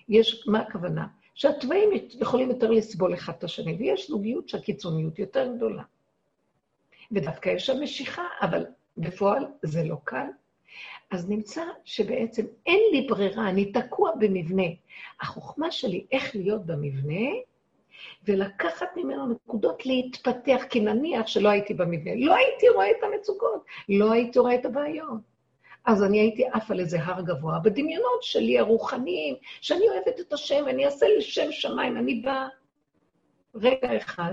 יש, מה הכוונה? שהתוואים יכולים יותר לסבול אחד את השני, ויש זוגיות שהקיצוניות יותר גדולה. ודווקא יש שם משיכה, אבל בפועל זה לא קל. אז נמצא שבעצם אין לי ברירה, אני תקוע במבנה. החוכמה שלי איך להיות במבנה, ולקחת ממנו נקודות להתפתח, כי נניח שלא הייתי במבנה, לא הייתי רואה את המצוקות, לא הייתי רואה את הבעיות. אז אני הייתי עף על איזה הר גבוה, בדמיונות שלי הרוחניים, שאני אוהבת את השם, אני אעשה לשם שמיים, אני באה רגע אחד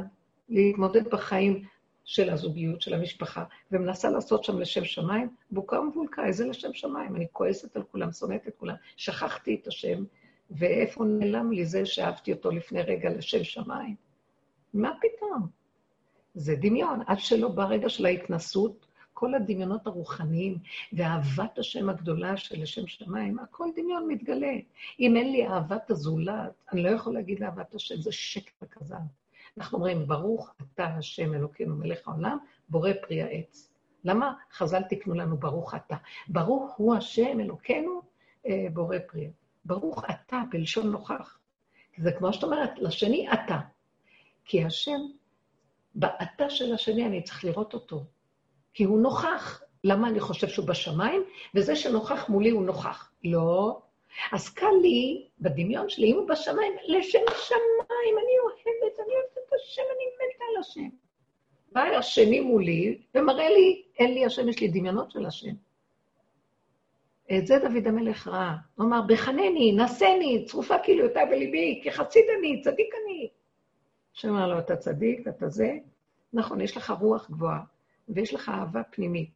להתמודד בחיים של הזוגיות, של המשפחה, ומנסה לעשות שם לשם שמיים, בוקה ומבולקה, איזה לשם שמיים? אני כועסת על כולם, שונאת את כולם, שכחתי את השם, ואיפה נעלם לי זה שאהבתי אותו לפני רגע לשם שמיים? מה פתאום? זה דמיון, עד שלא בא רגע של ההתנסות, כל הדמיונות הרוחניים ואהבת השם הגדולה של השם שמיים, הכל דמיון מתגלה. אם אין לי אהבת הזולת, אני לא יכול להגיד אהבת השם, זה שקר כזב. אנחנו אומרים, ברוך אתה השם אלוקינו מלך העולם, בורא פרי העץ. למה חז"ל תקנו לנו ברוך אתה? ברוך הוא השם אלוקינו, אה, בורא פרי. ברוך אתה, בלשון נוכח. זה כמו שאת אומרת, לשני אתה. כי השם, באתה של השני אני צריך לראות אותו. כי הוא נוכח. למה אני חושב שהוא בשמיים? וזה שנוכח מולי הוא נוכח. לא. אז קל לי, בדמיון שלי, אם הוא בשמיים, לשם שמיים, אני אוהבת, אני אוהבת את השם, אני מתה על השם. בא השני מולי ומראה לי, אין לי השם, יש לי דמיונות של השם. את זה דוד המלך ראה. הוא אמר, בחנני, נשני, צרופה כאילו אותה בליבי, כי אני, צדיק אני. השם אמר לו, אתה צדיק, אתה זה. נכון, יש לך רוח גבוהה. ויש לך אהבה פנימית.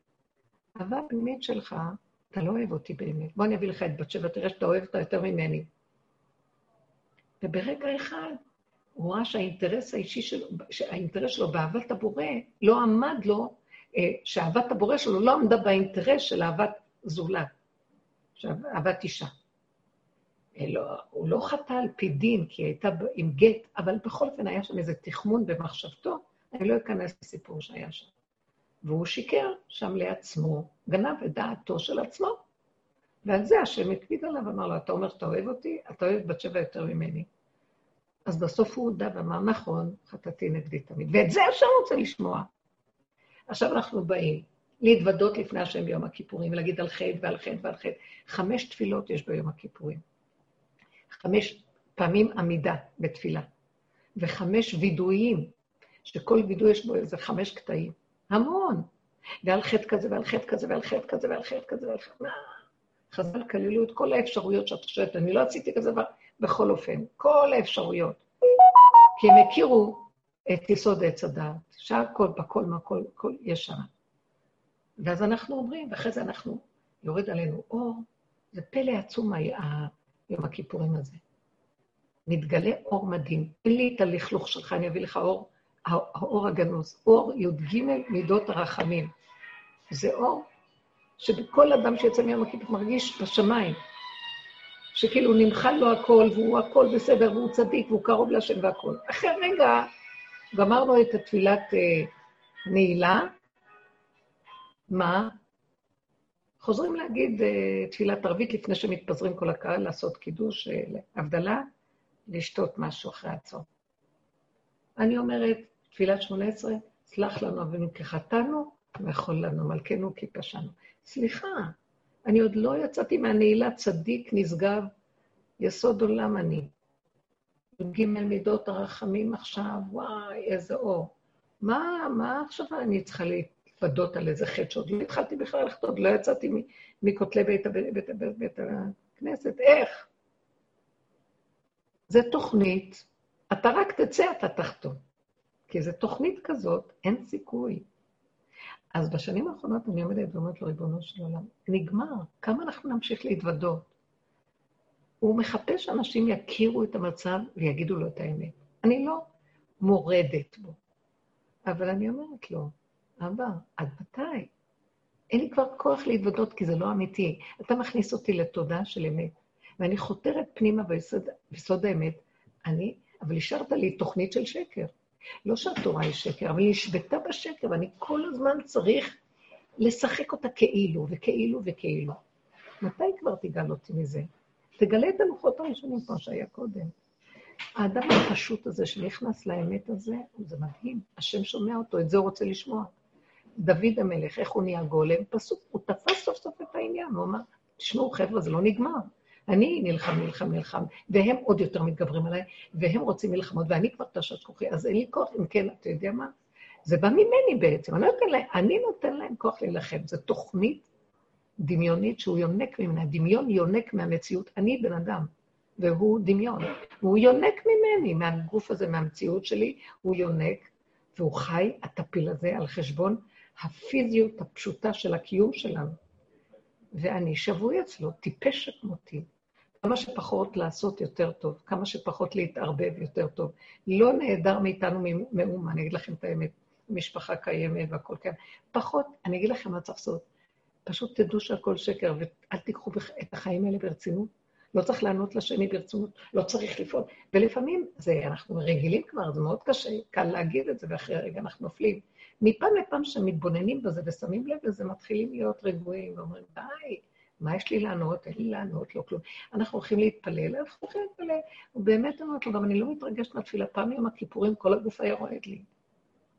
אהבה פנימית שלך, אתה לא אוהב אותי באמת. בוא אני אביא לך את בת שבע, תראה שאתה אוהב אותה יותר ממני. וברגע אחד, הוא ראה שהאינטרס האישי שלו, שהאינטרס שלו באהבת הבורא, לא עמד לו, אה, שאהבת הבורא שלו לא עמדה באינטרס של אהבת זולת, אהבת אישה. אה, לא, הוא לא חטא על פי דין, כי היא הייתה עם גט, אבל בכל אופן היה שם איזה תחמון במחשבתו, אני לא אכנס לסיפור שהיה שם. והוא שיקר שם לעצמו, גנב את דעתו של עצמו. ועל זה השם הקפיד עליו, אמר לו, אתה אומר שאתה אוהב אותי? אתה אוהב בת שבע יותר ממני. אז בסוף הוא הודה ואמר, נכון, חטאתי נגדי תמיד. ואת זה השם רוצה לשמוע. עכשיו אנחנו באים להתוודות לפני השם ביום הכיפורים, ולהגיד על חטא ועל חטא ועל חטא. חמש תפילות יש ביום הכיפורים. חמש פעמים עמידה בתפילה, וחמש וידויים, שכל וידוי יש בו איזה חמש קטעים. המון. ועל חטא כזה, ועל חטא כזה, ועל חטא כזה, ועל חטא כזה, ועל חטא... חז"ל כללו את כל האפשרויות שאת חושבת, אני לא עשיתי כזה דבר, בכל אופן, כל האפשרויות. כי הם הכירו את יסוד עץ הדעת, שהכל בכל מהכל, כל יש שם. ואז אנחנו אומרים, ואחרי זה אנחנו, יורד עלינו אור, זה פלא עצום יום הכיפורים הזה. מתגלה אור מדהים. אין לי את הלכלוך שלך, אני אביא לך אור, האור הגנוז, אור י"ג מידות הרחמים. זה אור שבכל אדם שיוצא מיום הכיפור מרגיש בשמיים, שכאילו נמחל לו הכל, והוא הכל בסדר, והוא צדיק, והוא קרוב להשם והכל. אחרי רגע, גמרנו את התפילת אה, נעילה, מה? חוזרים להגיד אה, תפילת ערבית לפני שמתפזרים כל הקהל, לעשות קידוש, אה, הבדלה, לשתות משהו אחרי הצום. אני אומרת, תפילת שמונה עשרה, סלח לנו אבינו כי חטאנו, ויכול לנו מלכנו כי פשענו. סליחה, אני עוד לא יצאתי מהנעילה צדיק, נשגב, יסוד עולם אני. ג' מידות הרחמים עכשיו, וואי, איזה אור. מה, מה עכשיו אני צריכה להתוודות על איזה חטא שעוד לא התחלתי בכלל לחטוא, לא יצאתי מכותלי בית, בית, בית, בית, בית הכנסת, איך? זה תוכנית, אתה רק תצא, אתה תחתום. כי זו תוכנית כזאת, אין סיכוי. אז בשנים האחרונות אני עומדת ואומרת לו, ריבונו של עולם, נגמר, כמה אנחנו נמשיך להתוודות? הוא מחפש שאנשים יכירו את המצב ויגידו לו את האמת. אני לא מורדת בו, אבל אני אומרת לו, אבא, עד מתי? אין לי כבר כוח להתוודות כי זה לא אמיתי. אתה מכניס אותי לתודעה של אמת, ואני חותרת פנימה ביסוד, ביסוד האמת, אני, אבל השארת לי תוכנית של שקר. לא שהתורה היא שקר, אבל היא נשבתה בשקר, ואני כל הזמן צריך לשחק אותה כאילו, וכאילו וכאילו. מתי כבר תגאל אותי מזה? תגלה את הלוחות הראשונים כמו שהיה קודם. האדם הפשוט הזה שנכנס לאמת הזה, זה מדהים. השם שומע אותו, את זה הוא רוצה לשמוע. דוד המלך, איך הוא נהיה גולם? פסוק, הוא תפס סוף סוף את העניין, הוא אמר, תשמעו, חבר'ה, זה לא נגמר. אני נלחם, נלחם, נלחם, והם עוד יותר מתגברים עליי, והם רוצים מלחמות, ואני כבר תשת כוחי, אז אין לי כוח, אם כן, אתה יודע מה? זה בא ממני בעצם, אני, לא נותן להם, אני נותן להם כוח להילחם. זו תוכנית דמיונית שהוא יונק ממנה, דמיון יונק מהמציאות. אני בן אדם, והוא דמיון. והוא יונק ממני, מהגוף הזה, מהמציאות שלי, הוא יונק, והוא חי, הטפיל הזה, על חשבון הפיזיות הפשוטה של הקיום שלנו. ואני שבוי אצלו, טיפש כמותי. כמה שפחות לעשות יותר טוב, כמה שפחות להתערבב יותר טוב. לא נעדר מאיתנו מאומה, אני אגיד לכם את האמת, משפחה קיימת והכל כן. פחות, אני אגיד לכם מה צריך לעשות. פשוט תדעו שהכל שקר, ואל תיקחו את החיים האלה ברצינות. לא צריך לענות לשני ברצינות, לא צריך לפעול. ולפעמים, זה, אנחנו רגילים כבר, זה מאוד קשה, קל להגיד את זה, ואחרי רגע אנחנו נופלים. מפעם לפעם שמתבוננים בזה ושמים לב לזה, מתחילים להיות רגועים ואומרים, די, מה יש לי לענות? אין לי לענות, לא כלום. אנחנו הולכים להתפלל, אנחנו הולכים להתפלל. ובאמת אמרת לו, גם אני לא מתרגשת מהתפילה, פעם יום הכיפורים כל הגוף היה רועד לי.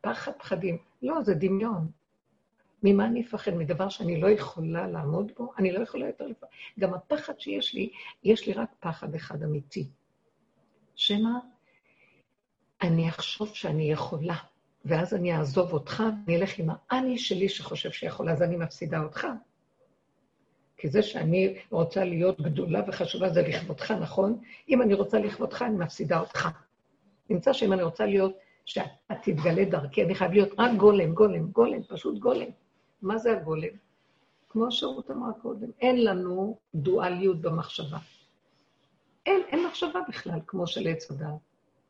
פחד, פחדים. לא, זה דמיון. ממה אני אפחד? מדבר שאני לא יכולה לעמוד בו? אני לא יכולה יותר לפחד. גם הפחד שיש לי, יש לי רק פחד אחד אמיתי. שמא אני אחשוב שאני יכולה. ואז אני אעזוב אותך, ואני אלך עם האני שלי שחושב שיכול, אז אני מפסידה אותך. כי זה שאני רוצה להיות גדולה וחשובה זה לכבודך, נכון? אם אני רוצה לכבודך, אני מפסידה אותך. נמצא שאם אני רוצה להיות, שאתה תתגלה דרכי, אני חייב להיות רק גולם, גולם, גולם, פשוט גולם. מה זה הגולם? כמו שרות אמרה קודם, אין לנו דואליות במחשבה. אין, אין מחשבה בכלל, כמו של עץ הדעת.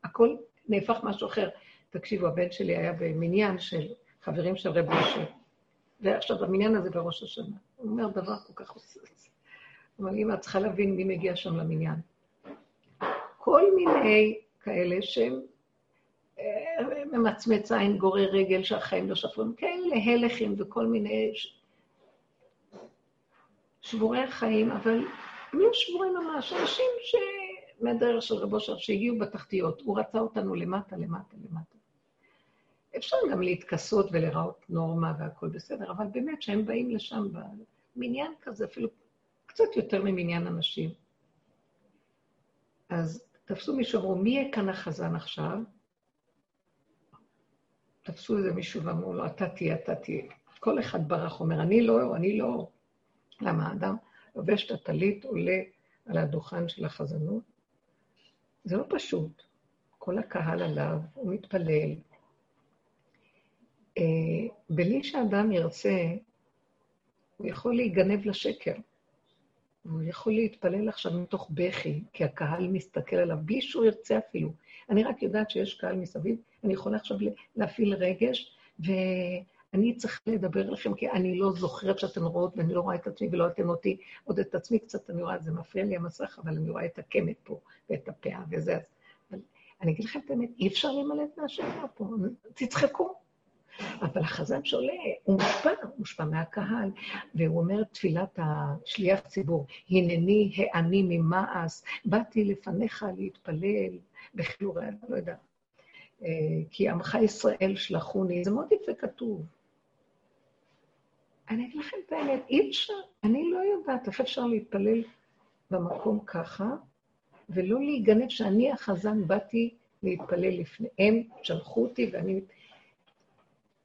הכל נהפך משהו אחר. תקשיבו, הבן שלי היה במניין של חברים של רב משה, ועכשיו המניין הזה בראש השנה. הוא אומר דבר כל כך עושה את זה. אמא צריכה להבין מי מגיע שם למניין. כל מיני כאלה שהם אה, ממצמץ עין, גורר רגל, שהחיים לא שפרים, כאלה הלכים וכל מיני שבורי החיים, אבל לא שבורים ממש, אנשים ש... מהדרך של רבו שר, שהגיעו בתחתיות, הוא רצה אותנו למטה, למטה, למטה. אפשר גם להתכסות ולראות נורמה והכול בסדר, אבל באמת, שהם באים לשם במניין כזה, אפילו קצת יותר ממניין אנשים. אז תפסו מישהו, אמרו, מי יהיה כאן החזן עכשיו? תפסו איזה מישהו ואמרו לו, אתה תהיה, אתה תהיה. כל אחד ברח, אומר, אני לא, אני לא. למה האדם לובש את הטלית, עולה על הדוכן של החזנות? זה לא פשוט. כל הקהל עליו, הוא מתפלל. אה, בלי שאדם ירצה, הוא יכול להיגנב לשקר. והוא יכול להתפלל עכשיו מתוך בכי, כי הקהל מסתכל עליו, בלי שהוא ירצה אפילו. אני רק יודעת שיש קהל מסביב, אני יכולה עכשיו להפעיל רגש, ואני צריכה לדבר לכם, כי אני לא זוכרת שאתן רואות, ואני לא רואה את עצמי ולא אתן אותי, עוד את עצמי קצת אני רואה, זה מפריע לי המסך, אבל אני רואה את הקמת פה, ואת הפאה וזה. אבל אני אגיד לכם את האמת, אי אפשר להימלט מהשקר פה, תצחקו. אבל החזן שעולה, הוא מושפע, הוא מושפע מהקהל, והוא אומר תפילת השליח ציבור, הנני העני ממעש, באתי לפניך להתפלל, בחיור, לא יודע, אה, כי עמך ישראל שלחוני, זה מאוד יפה כתוב. אני אגיד לכם את האמת, אי אפשר, אני לא יודעת איך אפשר להתפלל במקום ככה, ולא להיגנב שאני החזן באתי להתפלל לפניהם, שלחו אותי ואני...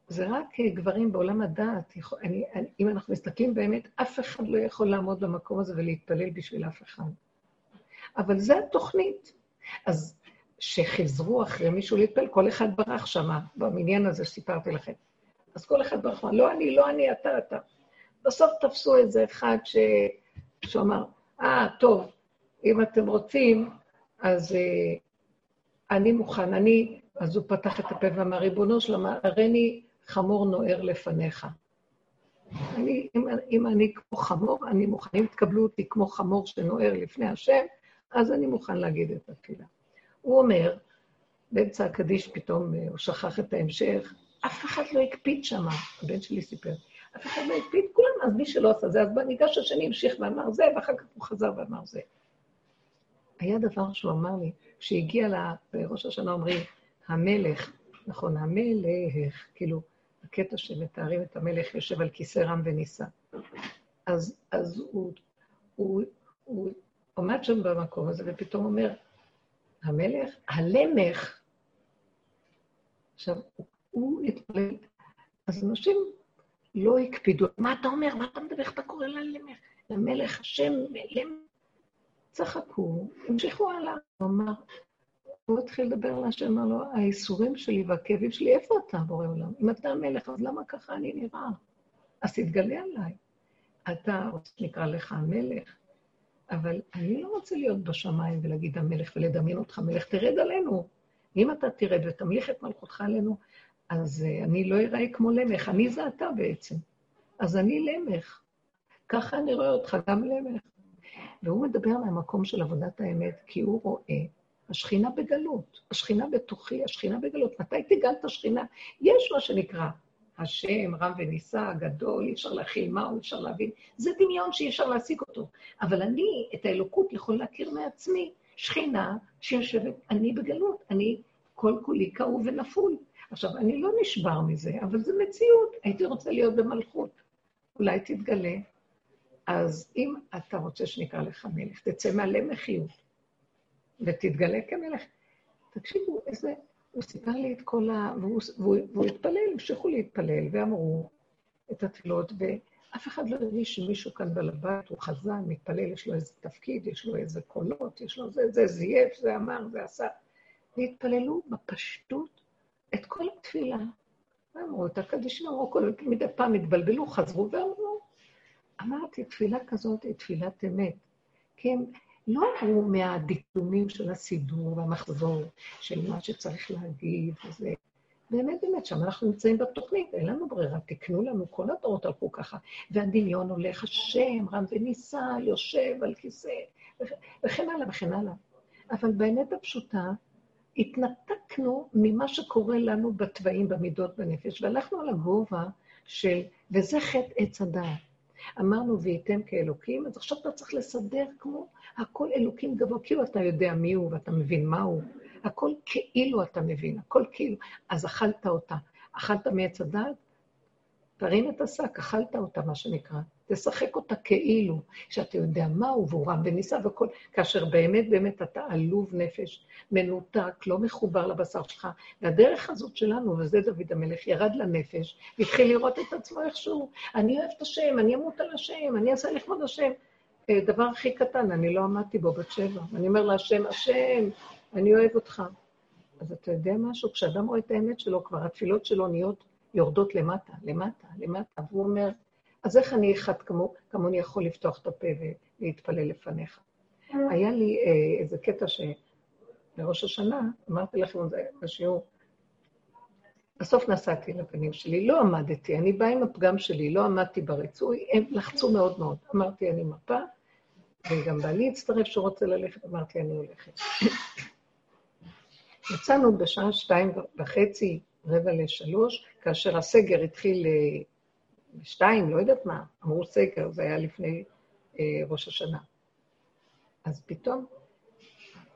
זה רק גברים בעולם הדעת. אני, אני, אם אנחנו מסתכלים באמת, אף אחד לא יכול לעמוד במקום הזה ולהתפלל בשביל אף אחד. אבל זו התוכנית. אז שחיזרו אחרי מישהו להתפלל, כל אחד ברח שמה, במניין הזה שסיפרתי לכם. אז כל אחד ברח, לא אני, לא אני, אתה, אתה. בסוף תפסו איזה אחד ש... שאמר, אה, ah, טוב, אם אתם רוצים, אז uh, אני מוכן, אני... אז הוא פתח את הפה ואמר, ריבונו שלמה, הריני חמור נוער לפניך. אני, אם, אם אני כמו חמור, אני מוכן, אם תקבלו אותי כמו חמור שנוער לפני השם, אז אני מוכן להגיד את התפילה. הוא אומר, באמצע הקדיש פתאום אה, הוא שכח את ההמשך, אף אחד לא הקפיד שם, הבן שלי סיפר, אף אחד לא הקפיד, כולם, אז מי שלא עשה זה, אז ניגש השני, המשיך ואמר זה, ואחר כך הוא חזר ואמר זה. היה דבר שהוא אמר לי, כשהגיע לראש השנה אומרים, המלך, נכון, המלך, כאילו, הקטע שמתארים את המלך יושב על כיסא רם ונישא. אז, אז הוא, הוא, הוא עומד שם במקום הזה, ופתאום אומר, המלך, הלמך, עכשיו, הוא התפלל, אז אנשים לא הקפידו, מה אתה אומר? מה אתה מדבר? איך אתה קורא ללמך? למלך השם, למך. צחקו, המשיכו הלאה. הוא אמר, הוא התחיל לדבר להשם, אמר לו, האיסורים שלי והכאבים שלי, איפה אתה, בורא עולם? אם אתה המלך, אז למה ככה אני נראה? אז תתגלה עליי. אתה רוצה שנקרא לך המלך, אבל אני לא רוצה להיות בשמיים ולהגיד המלך ולדמיין אותך מלך, תרד עלינו. אם אתה תרד ותמליך את מלכותך עלינו, אז uh, אני לא אראה כמו למך, אני זה אתה בעצם. אז אני למך. ככה אני רואה אותך, גם למך. והוא מדבר מהמקום של עבודת האמת, כי הוא רואה השכינה בגלות, השכינה בתוכי, השכינה בגלות. מתי תגל את השכינה? יש מה שנקרא השם, רם ונישא, גדול, אי אפשר להכיל מהו, אי אפשר להבין. זה דמיון שאי אפשר להשיג אותו. אבל אני, את האלוקות יכול להכיר מעצמי, שכינה שיושבת, אני בגלות, אני כל כולי כאוב ונפול. עכשיו, אני לא נשבר מזה, אבל זו מציאות, הייתי רוצה להיות במלכות. אולי תתגלה. אז אם אתה רוצה שנקרא לך מלך, תצא מהלמחיות ותתגלה כמלך. תקשיבו, איזה הוא סיפר לי את כל ה... והוא, והוא, והוא התפלל, המשיכו להתפלל, ואמרו את התפילות, ואף אחד לא הרגיש שמישהו כאן בעל הבית הוא חזן, מתפלל, יש לו איזה תפקיד, יש לו איזה קולות, יש לו זה, זה זייף, זה אמר, זה עשה. והתפללו בפשטות את כל התפילה. ואמרו את הקדישים, אמרו כל... מדי פעם התבלבלו, חזרו ואמרו. אמרתי, תפילה כזאת היא תפילת אמת. כי הם... לא עברו מהדקדומים של הסידור והמחזור, של מה שצריך להגיד וזה. באמת, באמת, שם אנחנו נמצאים בתוכנית, אין לנו ברירה, תקנו לנו, כל הדורות הלכו ככה. והדמיון הולך, השם, רם ונישא, יושב על כיסא, וכן הלאה וכן הלאה. אבל באמת הפשוטה, התנתקנו ממה שקורה לנו בתוואים, במידות, בנפש, והלכנו על הגובה של, וזה חטא עץ הדעת. אמרנו, וייתם כאלוקים, אז עכשיו אתה צריך לסדר כמו הכל אלוקים גבוה, כאילו אתה יודע מי הוא ואתה מבין מה הוא. הכל כאילו אתה מבין, הכל כאילו. אז אכלת אותה. אכלת מעץ הדעת, תרים את השק, אכלת אותה, מה שנקרא. תשחק אותה כאילו, שאתה יודע מהו, והוא רם ונישא וכל... כאשר באמת באמת אתה עלוב נפש, מנותק, לא מחובר לבשר שלך. והדרך הזאת שלנו, וזה דוד המלך, ירד לנפש, והתחיל לראות את עצמו איכשהו. אני אוהב את השם, אני אמות על השם, אני אעשה לכבוד השם. אה, דבר הכי קטן, אני לא עמדתי בו בת שבע. אני אומר להשם, השם, אני אוהב אותך. אז אתה יודע משהו? כשאדם רואה את האמת שלו, כבר התפילות שלו נהיות יורדות למטה, למטה, למטה, והוא אומר, אז איך אני אחד כמו, כמוני יכול לפתוח את הפה ולהתפלל לפניך? היה לי אה, איזה קטע שבראש השנה, אמרתי לכם את זה בשיעור, בסוף נסעתי לבנים שלי, לא עמדתי, אני באה עם הפגם שלי, לא עמדתי בריצוי, הם לחצו מאוד מאוד. אמרתי, אני מפה, וגם בעלי הצטרף שהוא רוצה ללכת, אמרתי, אני הולכת. יצאנו בשעה שתיים וחצי, רבע לשלוש, כאשר הסגר התחיל בשתיים, אה, לא יודעת מה, אמרו סגר, זה היה לפני אה, ראש השנה. אז פתאום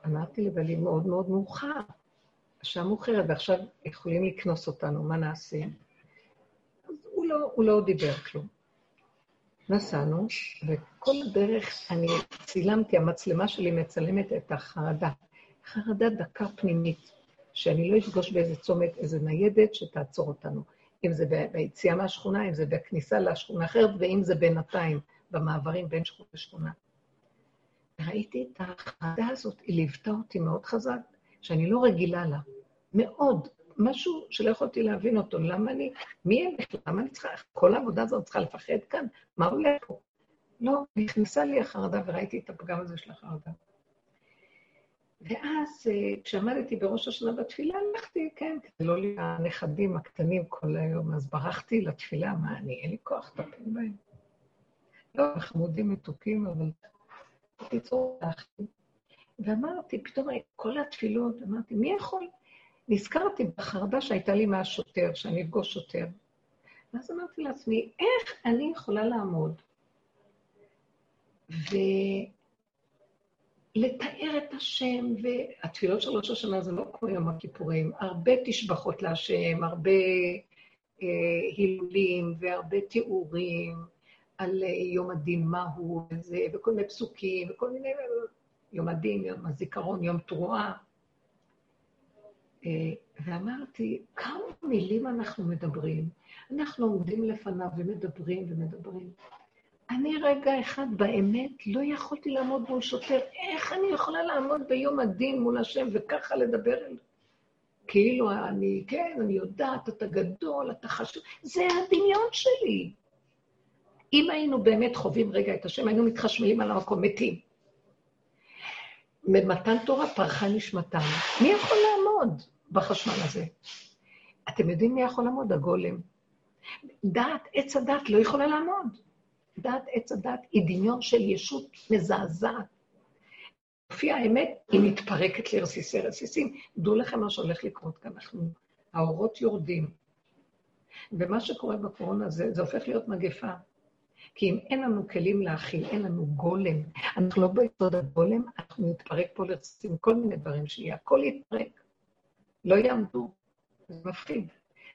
אמרתי לבעלי מאוד מאוד מאוחר, השעה מאוחרת, ועכשיו יכולים לקנוס אותנו, מה נעשה? אז הוא לא, הוא לא דיבר כלום. נסענו, וכל הדרך אני צילמתי, המצלמה שלי מצלמת את החרדה. חרדה דקה פנימית, שאני לא אפגוש באיזה צומת, איזה ניידת שתעצור אותנו. אם זה ביציאה מהשכונה, אם זה בכניסה לשכונה אחרת, ואם זה בינתיים, במעברים בין שכונה לשכונה. ראיתי את החרדה הזאת, היא ליוותה אותי מאוד חזק, שאני לא רגילה לה. מאוד. משהו שלא יכולתי להבין אותו. למה אני, מי הם? למה אני צריכה, כל העבודה הזאת צריכה לפחד כאן? מה עולה פה? לא, נכנסה לי החרדה וראיתי את הפגם הזה של החרדה. ואז אה, כשעמדתי בראש השנה בתפילה, הלכתי, כן, כדי לא להיות הנכדים הקטנים כל היום, אז ברחתי לתפילה, מה, אני, אין לי כוח לטפל בהם. לא, חמודים מתוקים, אבל בקיצור, הלכתי. ואמרתי, פתאום כל התפילות, אמרתי, מי יכול? נזכרתי בחרדה שהייתה לי מהשוטר, שאני אפגוש שוטר. ואז אמרתי לעצמי, איך אני יכולה לעמוד ו... לתאר את השם, והתפילות של ראש השנה זה לא כמו יום הכיפורים, הרבה תשבחות להשם, הרבה אה, הילולים והרבה תיאורים על אה, יום הדין מהו, וזה, וכל מיני פסוקים, וכל מיני, יום הדין, יום הזיכרון, יום תרועה. אה, ואמרתי, כמה מילים אנחנו מדברים? אנחנו עומדים לפניו ומדברים ומדברים. אני רגע אחד באמת לא יכולתי לעמוד מול שוטר. איך אני יכולה לעמוד ביום הדין מול השם וככה לדבר אל... כאילו אני, כן, אני יודעת, אתה גדול, אתה חשוב. זה הדמיון שלי. אם היינו באמת חווים רגע את השם, היינו מתחשמלים על המקום, מתים. במתן תורה פרחה נשמתם. מי יכול לעמוד בחשמל הזה? אתם יודעים מי יכול לעמוד? הגולם. דעת, עץ הדת לא יכולה לעמוד. דעת עץ הדת היא דמיון של ישות מזעזעת. לפי האמת, היא מתפרקת לרסיסי רסיסים. דעו לכם מה שהולך לקרות כאן, אנחנו, האורות יורדים. ומה שקורה בקורונה זה, זה הופך להיות מגפה. כי אם אין לנו כלים להכיל, אין לנו גולם, אנחנו לא ביסוד הגולם, אנחנו נתפרק פה לרסיסים, כל מיני דברים שיהיה, הכל יתפרק. לא יעמדו. זה מפחיד.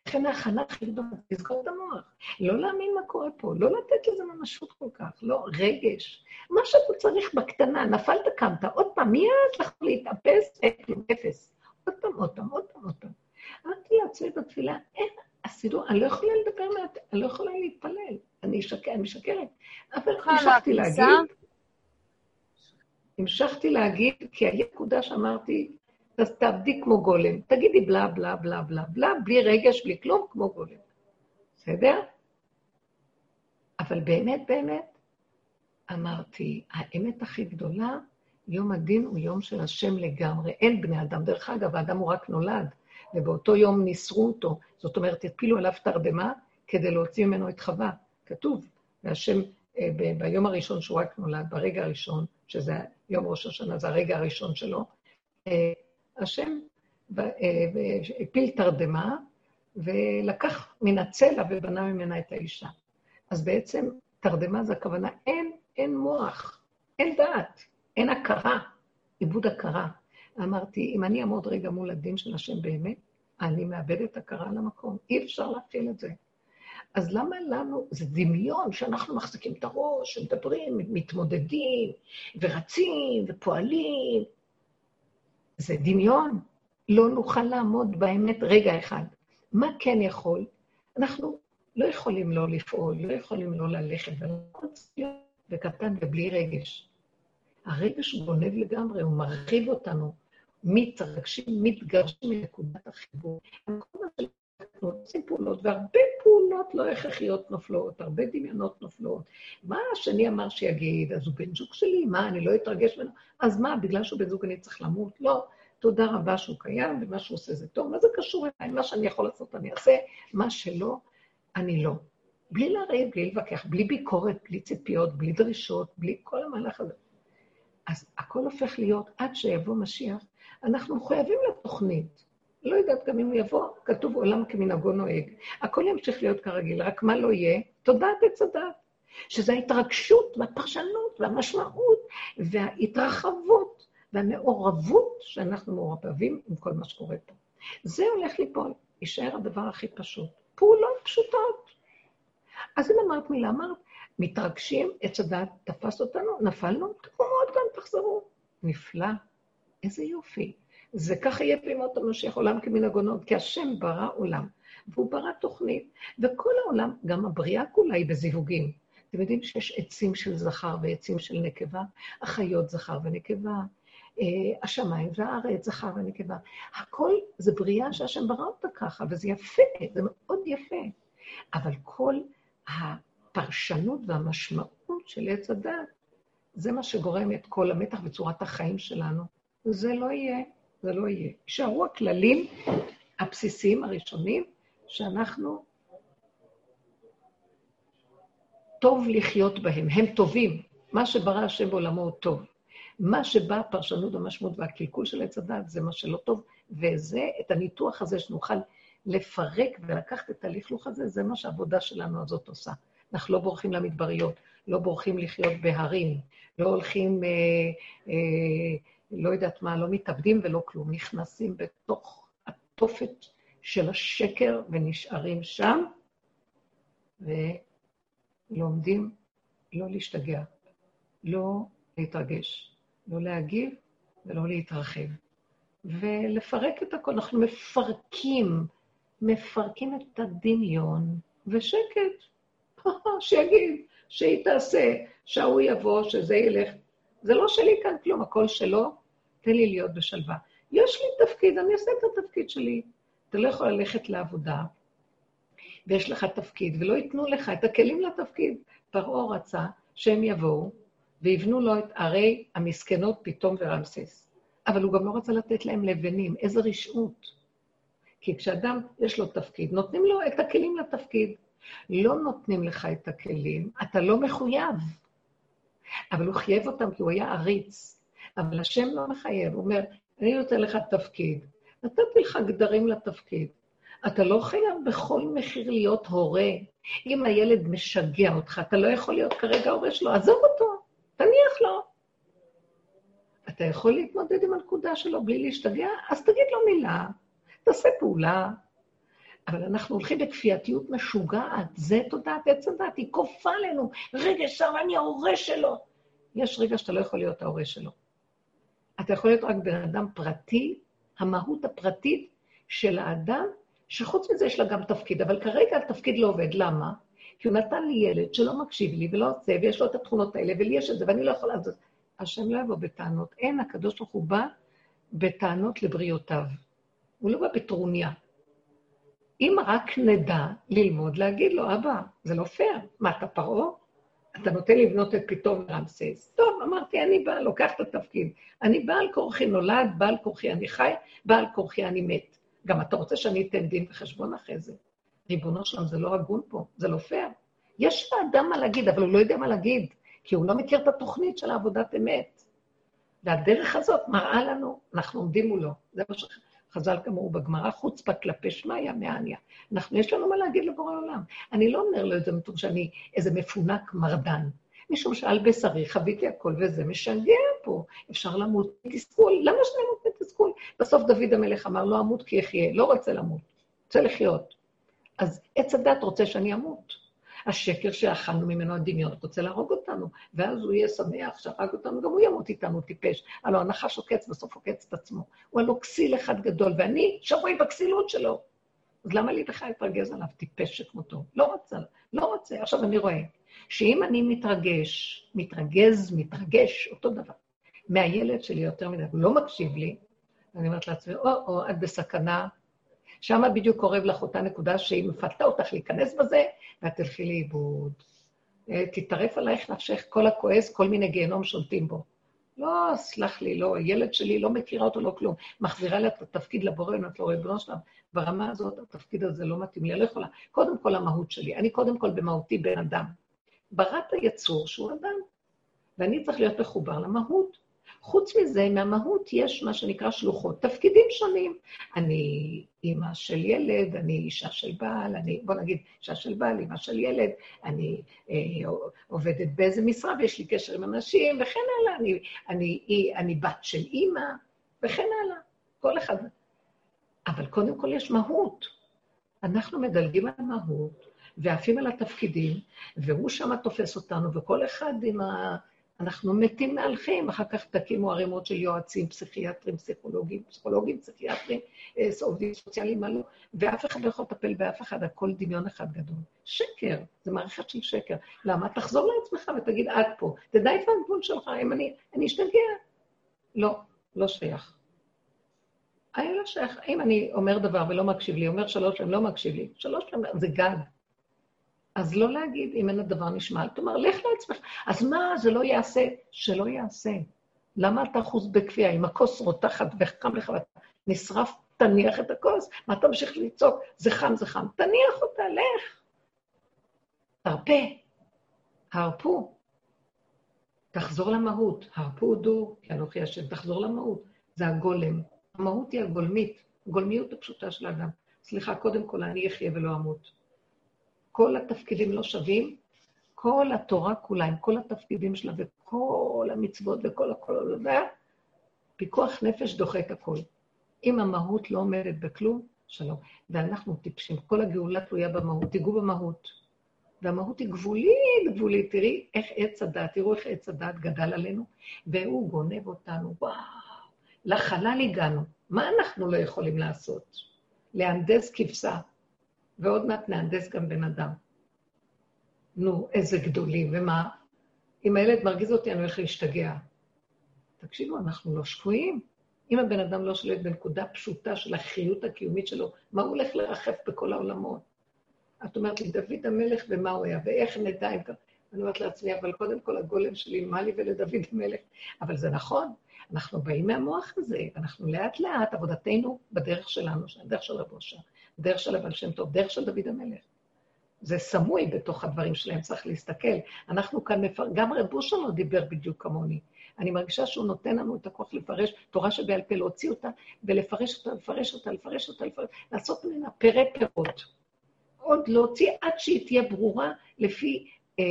לכן ההכנה הכי גדולה, לסגור את המוח. לא להאמין מה קורה פה, לא לתת לזה ממשות כל כך, לא, רגש. מה שאתה צריך בקטנה, נפלת, קמת, עוד פעם, מיד לך להתאפס, כלום, אפס. עוד פעם, עוד פעם, עוד פעם, עוד פעם. אמרתי לעצמי בתפילה, אין, הסידור, אני לא יכולה לדבר מעט, אני לא יכולה להתפלל. אני אשקר, אני משקרת. אבל המשכתי להגיד, המשכתי להגיד, כי היה נקודה שאמרתי, אז תעבדי כמו גולם. תגידי בלה, בלה, בלה, בלה, בלה, בלי רגש, בלי כלום, כמו גולם. בסדר? אבל באמת, באמת, אמרתי, האמת הכי גדולה, יום הדין הוא יום של השם לגמרי. אין בני אדם. דרך אגב, האדם הוא רק נולד, ובאותו יום ניסרו אותו. זאת אומרת, הפילו עליו תרדמה כדי להוציא ממנו את חווה. כתוב, והשם, אה, ב- ביום הראשון שהוא רק נולד, ברגע הראשון, שזה יום ראש השנה, זה הרגע הראשון שלו, אה, השם אה, הפיל תרדמה, ולקח מן הצלע ובנה ממנה את האישה. אז בעצם תרדמה זה הכוונה, אין, אין מוח, אין דעת, אין הכרה, עיבוד הכרה. אמרתי, אם אני אעמוד רגע מול הדין של השם באמת, אני מאבדת הכרה על המקום. אי אפשר להפעיל את זה. אז למה לנו, זה דמיון שאנחנו מחזיקים את הראש, ומדברים, מתמודדים, ורצים, ופועלים. זה דמיון. לא נוכל לעמוד באמת רגע אחד. מה כן יכול? אנחנו לא יכולים לא לפעול, לא יכולים לא ללכת, וקטן ובלי רגש. הרגש גונב לגמרי, הוא מרחיב אותנו, מתרגשים, מתגרשים מנקודת החיבור. אנחנו עושים פעולות, והרבה פעולות לא הכרחיות נופלות, הרבה דמיונות נופלות. מה השני אמר שיגיד? אז הוא בן זוג שלי, מה, אני לא אתרגש ממנו? אז מה, בגלל שהוא בן זוג אני צריך למות? לא. תודה רבה שהוא קיים, ומה שהוא עושה זה טוב. מה זה קשור אליי? מה שאני יכול לעשות אני אעשה, מה שלא, אני לא. בלי לריב, בלי להתווכח, בלי ביקורת, בלי ציפיות, בלי דרישות, בלי כל המהלך הזה. אז הכל הופך להיות, עד שיבוא משיח, אנחנו מחויבים לתוכנית. לא יודעת גם אם הוא יבוא, כתוב עולם כמנהגו נוהג. הכל ימשיך להיות כרגיל, רק מה לא יהיה? תודעת עץ הדת. שזה ההתרגשות והפרשנות והמשמעות וההתרחבות והמעורבות שאנחנו מעורבים עם כל מה שקורה פה. זה הולך ליפול, יישאר הדבר הכי פשוט. פעולות פשוטות. אז אם אמרת מילה, אמרת, מתרגשים, עץ הדת תפס אותנו, נפלנו, תקומו עוד כאן, תחזרו. נפלא, איזה יופי. זה ככה יהיה בימות המשיח, עולם כמנהגונות, כי השם ברא עולם, והוא ברא תוכנית, וכל העולם, גם הבריאה כולה היא בזיווגים. אתם יודעים שיש עצים של זכר ועצים של נקבה, החיות זכר ונקבה, אה, השמיים והארץ, זכר ונקבה. הכל זה בריאה שהשם ברא אותה ככה, וזה יפה, זה מאוד יפה. אבל כל הפרשנות והמשמעות של עץ הדת, זה מה שגורם את כל המתח בצורת החיים שלנו. זה לא יהיה, זה לא יהיה. יישארו הכללים הבסיסיים הראשונים, שאנחנו, טוב לחיות בהם, הם טובים. מה שברא השם בעולמו הוא טוב. מה שבא הפרשנות המשמעות והקלקול של עץ הדת זה מה שלא טוב, וזה, את הניתוח הזה שנוכל לפרק ולקחת את הלכלוך הזה, זה מה שהעבודה שלנו הזאת עושה. אנחנו לא בורחים למדבריות, לא בורחים לחיות בהרים, לא הולכים, אה, אה, לא יודעת מה, לא מתאבדים ולא כלום, נכנסים בתוך התופת של השקר ונשארים שם, ולומדים לא להשתגע, לא להתרגש, לא להגיב ולא להתרחב. ולפרק את הכול. אנחנו מפרקים, מפרקים את הדמיון, ושקט. שיגיד, שהיא תעשה, שההוא יבוא, שזה ילך. זה לא שלי כאן כלום, הכל שלו, תן לי להיות בשלווה. יש לי תפקיד, אני אעשה את התפקיד שלי. אתה לא יכול ללכת לעבודה, ויש לך תפקיד, ולא ייתנו לך את הכלים לתפקיד. פרעה רצה שהם יבואו ויבנו לו את ערי המסכנות פתאום ורמסס. אבל הוא גם לא רצה לתת להם לבנים, איזה רשעות. כי כשאדם יש לו תפקיד, נותנים לו את הכלים לתפקיד. לא נותנים לך את הכלים, אתה לא מחויב. אבל הוא חייב אותם כי הוא היה עריץ. אבל השם לא מחייב, הוא אומר, אני נותן לך תפקיד. נתתי לך גדרים לתפקיד. אתה לא חייב בכל מחיר להיות הורה. אם הילד משגע אותך, אתה לא יכול להיות כרגע הורה שלו, עזוב אותו, תניח לו. אתה יכול להתמודד עם הנקודה שלו בלי להשתגע? אז תגיד לו מילה, תעשה פעולה, אבל אנחנו הולכים בכפייתיות משוגעת, זה תודעת עץ הדת, היא כופה עלינו. רגע, שם אני ההורה שלו. יש רגע שאתה לא יכול להיות ההורה שלו. אתה יכול להיות רק בן אדם פרטי, המהות הפרטית של האדם, שחוץ מזה יש לה גם תפקיד, אבל כרגע התפקיד לא עובד. למה? כי הוא נתן לי ילד שלא מקשיב לי ולא עושה, ויש לו את התכונות האלה, ולי יש את זה, ואני לא יכולה לעשות. השם לא יבוא בטענות. אין, הקדוש ברוך הוא בא בטענות לבריאותיו. הוא לא בא בטרוניה. אם רק נדע ללמוד להגיד לו, אבא, זה לא פייר. מה, אתה פרעה? אתה נותן לבנות את פתאום רמסס. טוב, אמרתי, אני באה, לוקח את התפקיד. אני בעל כורחי נולד, בעל כורחי אני חי, בעל כורחי אני מת. גם אתה רוצה שאני אתן דין וחשבון אחרי זה. ריבונו שלם, זה לא הגון פה, זה לא פייר. יש לאדם מה להגיד, אבל הוא לא יודע מה להגיד, כי הוא לא מכיר את התוכנית של עבודת אמת. והדרך הזאת מראה לנו, אנחנו עומדים מולו. זה מה חז"ל כמוהו בגמרא, חוצפה כלפי שמיא מעניא. אנחנו, יש לנו מה להגיד לבורא עולם. אני לא אומר לו את זה מתוך שאני איזה מפונק מרדן, משום שעל בשרי חוויתי הכל וזה משגע פה. אפשר למות מתסכול, למה שאני אמות מתסכול? בסוף דוד המלך אמר, לא אמות כי אחיה, לא רוצה למות, רוצה לחיות. אז עץ הדת רוצה שאני אמות. השקר שאכלנו ממנו הדמיון רוצה להרוג אותנו, ואז הוא יהיה שמח שהרג אותנו, גם הוא ימות איתנו טיפש. הלוא הנחש עוקץ, בסוף עוקץ את עצמו. הוא הלוא כסיל אחד גדול, ואני שבוי בכסילות שלו. אז למה לי בכלל להתרגז עליו טיפש שכמותו? לא רוצה, לא רוצה. עכשיו אני רואה שאם אני מתרגש, מתרגז, מתרגש, אותו דבר, מהילד שלי יותר מדי, הוא לא מקשיב לי, אני אומרת לעצמי, או-או, את בסכנה. שם בדיוק קורב לך אותה נקודה שהיא מפתה אותך להיכנס בזה, ואת תלכי לאיבוד. אה, תטרף עלייך נפשך, כל הכועס, כל מיני גיהנום שולטים בו. לא, סלח לי, לא, הילד שלי לא מכירה אותו, לא כלום. מחזירה לה את התפקיד לבורא, אם את לא ריבונו שלם. ברמה הזאת, התפקיד הזה לא מתאים לי, אני לא יכולה. קודם כל המהות שלי, אני קודם כל במהותי בן אדם. בראת היצור שהוא אדם, ואני צריך להיות מחובר למהות. חוץ מזה, מהמהות יש מה שנקרא שלוחות, תפקידים שונים. אני אימא של ילד, אני אישה של בעל, אני, בוא נגיד, אישה של בעל, אימא של ילד, אני אה, עובדת באיזה משרה ויש לי קשר עם אנשים, וכן הלאה, אני, אני, אני, אני בת של אימא, וכן הלאה. כל אחד. אבל קודם כל יש מהות. אנחנו מדלגים על המהות, ועפים על התפקידים, והוא שמה תופס אותנו, וכל אחד עם ה... אנחנו מתים מהלכים, אחר כך תקימו ערימות של יועצים, פסיכיאטרים, פסיכולוגים, פסיכולוגים, פסיכיאטרים, אה, עובדים סוציאליים, מה לא, ואף אחד לא יכול לטפל באף אחד, הכל דמיון אחד גדול. שקר, זה מערכת של שקר. למה? תחזור לעצמך ותגיד, עד פה. תדע איפה הגבול שלך, אם אני, אני אשתגע. לא, לא שייך. אני לא שייך. אם אני אומר דבר ולא מקשיב לי, אומר שלוש פעמים, לא מקשיב לי, שלוש פעמים, זה גג. אז לא להגיד, אם אין הדבר נשמע, אל תאמר, לך לעצמך. אז מה, זה לא יעשה? שלא יעשה. למה אתה אחוז בכפייה? אם הכוס רותחת וחם לך נשרף, תניח את הכוס. מה אתה ממשיך לצעוק? זה חם, זה חם. תניח אותה, לך. תרפה. הרפו. תחזור למהות. הרפו דו, כי אנוכי השם. תחזור למהות. זה הגולם. המהות היא הגולמית, הגולמיות הפשוטה של האדם. סליחה, קודם כל, אני אחיה ולא אמות. כל התפקידים לא שווים, כל התורה כולה, עם כל התפקידים שלה וכל המצוות וכל הכל, פיקוח נפש דוחה את הכול. אם המהות לא עומדת בכלום, שלום. ואנחנו טיפשים, כל הגאולה תלויה במהות, תיגעו במהות. והמהות היא גבולית, גבולית. תראי איך עץ הדת, תראו איך עץ הדת גדל עלינו, והוא גונב אותנו, וואו, לחלל הגענו. מה אנחנו לא יכולים לעשות? להנדס כבשה. ועוד מעט נהנדס גם בן אדם. נו, איזה גדולים, ומה? אם הילד מרגיז אותי, אני הולך להשתגע. תקשיבו, אנחנו לא שפויים. אם הבן אדם לא שולט בנקודה פשוטה של החיות הקיומית שלו, מה הוא הולך לרחף בכל העולמות? את אומרת לי, דוד המלך ומה הוא היה, ואיך נדע אם... אני אומרת לעצמי, אבל קודם כל הגולם שלי, מה לי ולדוד המלך? אבל זה נכון, אנחנו באים מהמוח הזה, אנחנו לאט לאט, עבודתנו בדרך שלנו, הדרך של רבו שם, דרך של הבעל שם טוב, דרך של דוד המלך. זה סמוי בתוך הדברים שלהם, צריך להסתכל. אנחנו כאן, מפר... גם רב אושר לא דיבר בדיוק כמוני. אני מרגישה שהוא נותן לנו את הכוח לפרש תורה שבעל פה, להוציא אותה ולפרש אותה, לפרש אותה, לפרש אותה, לפרש, לעשות ממנה פרא פירות. עוד להוציא עד שהיא תהיה ברורה לפי, אה,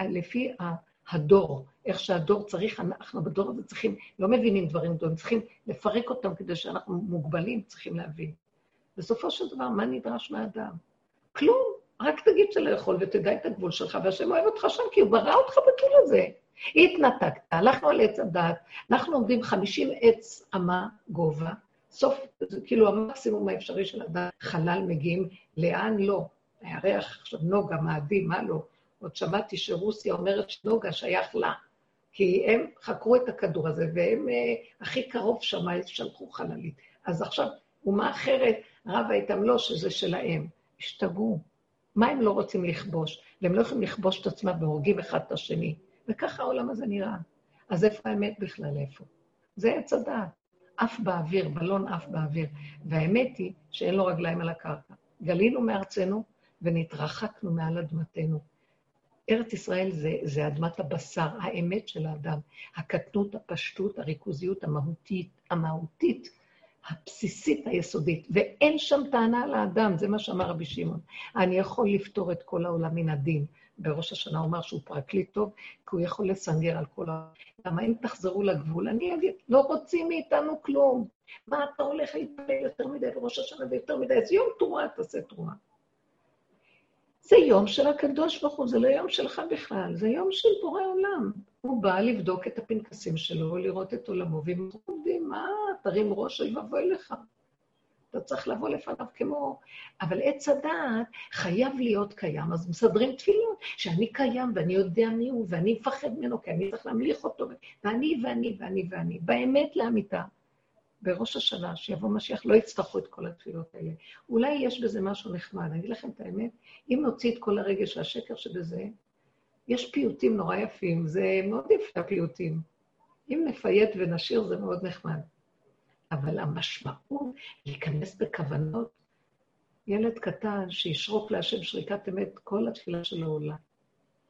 אה, לפי הדור, איך שהדור צריך, אנחנו בדור הזה צריכים, לא מבינים דברים גדולים, צריכים לפרק אותם כדי שאנחנו מוגבלים, צריכים להבין. בסופו של דבר, מה נדרש מהאדם? כלום, רק תגיד שלא יכול ותדע את הגבול שלך, והשם אוהב אותך שם, כי הוא ברא אותך בגיל הזה. התנתקת, הלכנו על עץ הדת, אנחנו עומדים 50 עץ אמה גובה, סוף, כאילו המקסימום האפשרי של הדת, חלל מגיעים, לאן לא? הירח עכשיו נוגה, מאדים, מה לא? עוד שמעתי שרוסיה אומרת שנוגה שייך לה, כי הם חקרו את הכדור הזה, והם אה, הכי קרוב שם שלחו חללית. אז עכשיו, אומה אחרת רבה איתם לא שזה שלהם. השתגעו. מה הם לא רוצים לכבוש? והם לא יכולים לכבוש את עצמם והורגים אחד את השני. וככה העולם הזה נראה. אז איפה האמת בכלל? איפה? זה עץ הדעת. עף באוויר, בלון עף באוויר. והאמת היא שאין לו רגליים על הקרקע. גלינו מארצנו ונתרחקנו מעל אדמתנו. ארץ ישראל זה, זה אדמת הבשר, האמת של האדם, הקטנות, הפשטות, הריכוזיות המהותית, המהותית הבסיסית היסודית, ואין שם טענה על האדם, זה מה שאמר רבי שמעון. אני יכול לפתור את כל העולם מן הדין. בראש השנה הוא אמר שהוא פרקליט טוב, כי הוא יכול לסנגר על כל ה... למה אם תחזרו לגבול, אני אגיד, לא רוצים מאיתנו כלום. מה אתה הולך להתפלל יותר מדי בראש השנה ויותר מדי? אז יום תרועה תעשה תרועה. זה יום של הקדוש ברוך הוא, זה לא יום שלך בכלל, זה יום של בורא עולם. הוא בא לבדוק את הפנקסים שלו, לראות את עולמו, ואם עובדים, מה, תרים ראש, אוי ואבוי לך. אתה צריך לבוא לפניו כמו... אבל עץ הדעת חייב להיות קיים, אז מסדרים תפילות, שאני קיים ואני יודע מי הוא, ואני מפחד ממנו, כי אני צריך להמליך אותו, ואני ואני ואני ואני, באמת לאמיתה. בראש השנה, שיבוא משיח, לא יצטרכו את כל התפילות האלה. אולי יש בזה משהו נחמד. אני אגיד לכם את האמת, אם נוציא את כל הרגש והשקר שבזה, יש פיוטים נורא יפים, זה מאוד יפה הפיוטים. אם נפייט ונשאיר זה מאוד נחמד. אבל המשמעות, להיכנס בכוונות, ילד קטן שישרוק להשם שריקת אמת, כל התפילה שלו עולה.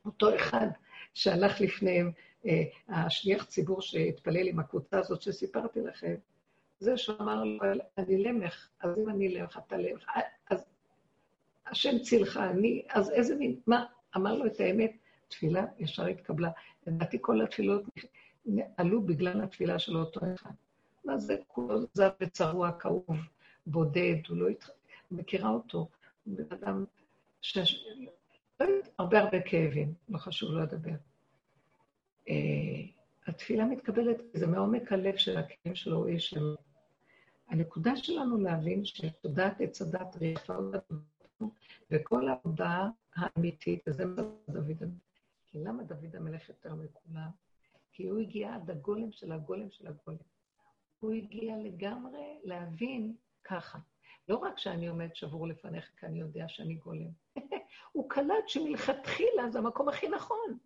אותו אחד שהלך לפניהם, אה, השליח ציבור שהתפלל עם הקבוצה הזאת שסיפרתי לכם, זה שאמר לו, אני למך, אז אם אני למך, אתה למך, אז השם צילך, אני, אז איזה מין, מה? אמר לו את האמת, תפילה ישר התקבלה. לדעתי כל התפילות עלו בגלל התפילה של אותו אחד. מה זה? כולו זב וצרוע, כאוב, בודד, הוא לא התח... מכירה אותו, בן אדם ש... הרבה הרבה כאבים, לא חשוב לא לדבר. Uh, התפילה מתקבלת, זה מעומק הלב של הכאבים שלו, הוא איש שלו. הנקודה שלנו להבין שתודעת עץ הדת ריחה אותנו, וכל העבודה האמיתית, וזה מה דוד המלך. כי למה דוד המלך יותר מכולם? כי הוא הגיע עד הגולם של הגולם של הגולם. הוא הגיע לגמרי להבין ככה. לא רק שאני עומד שבור לפניך, כי אני יודע שאני גולם. הוא קלט שמלכתחילה זה המקום הכי נכון.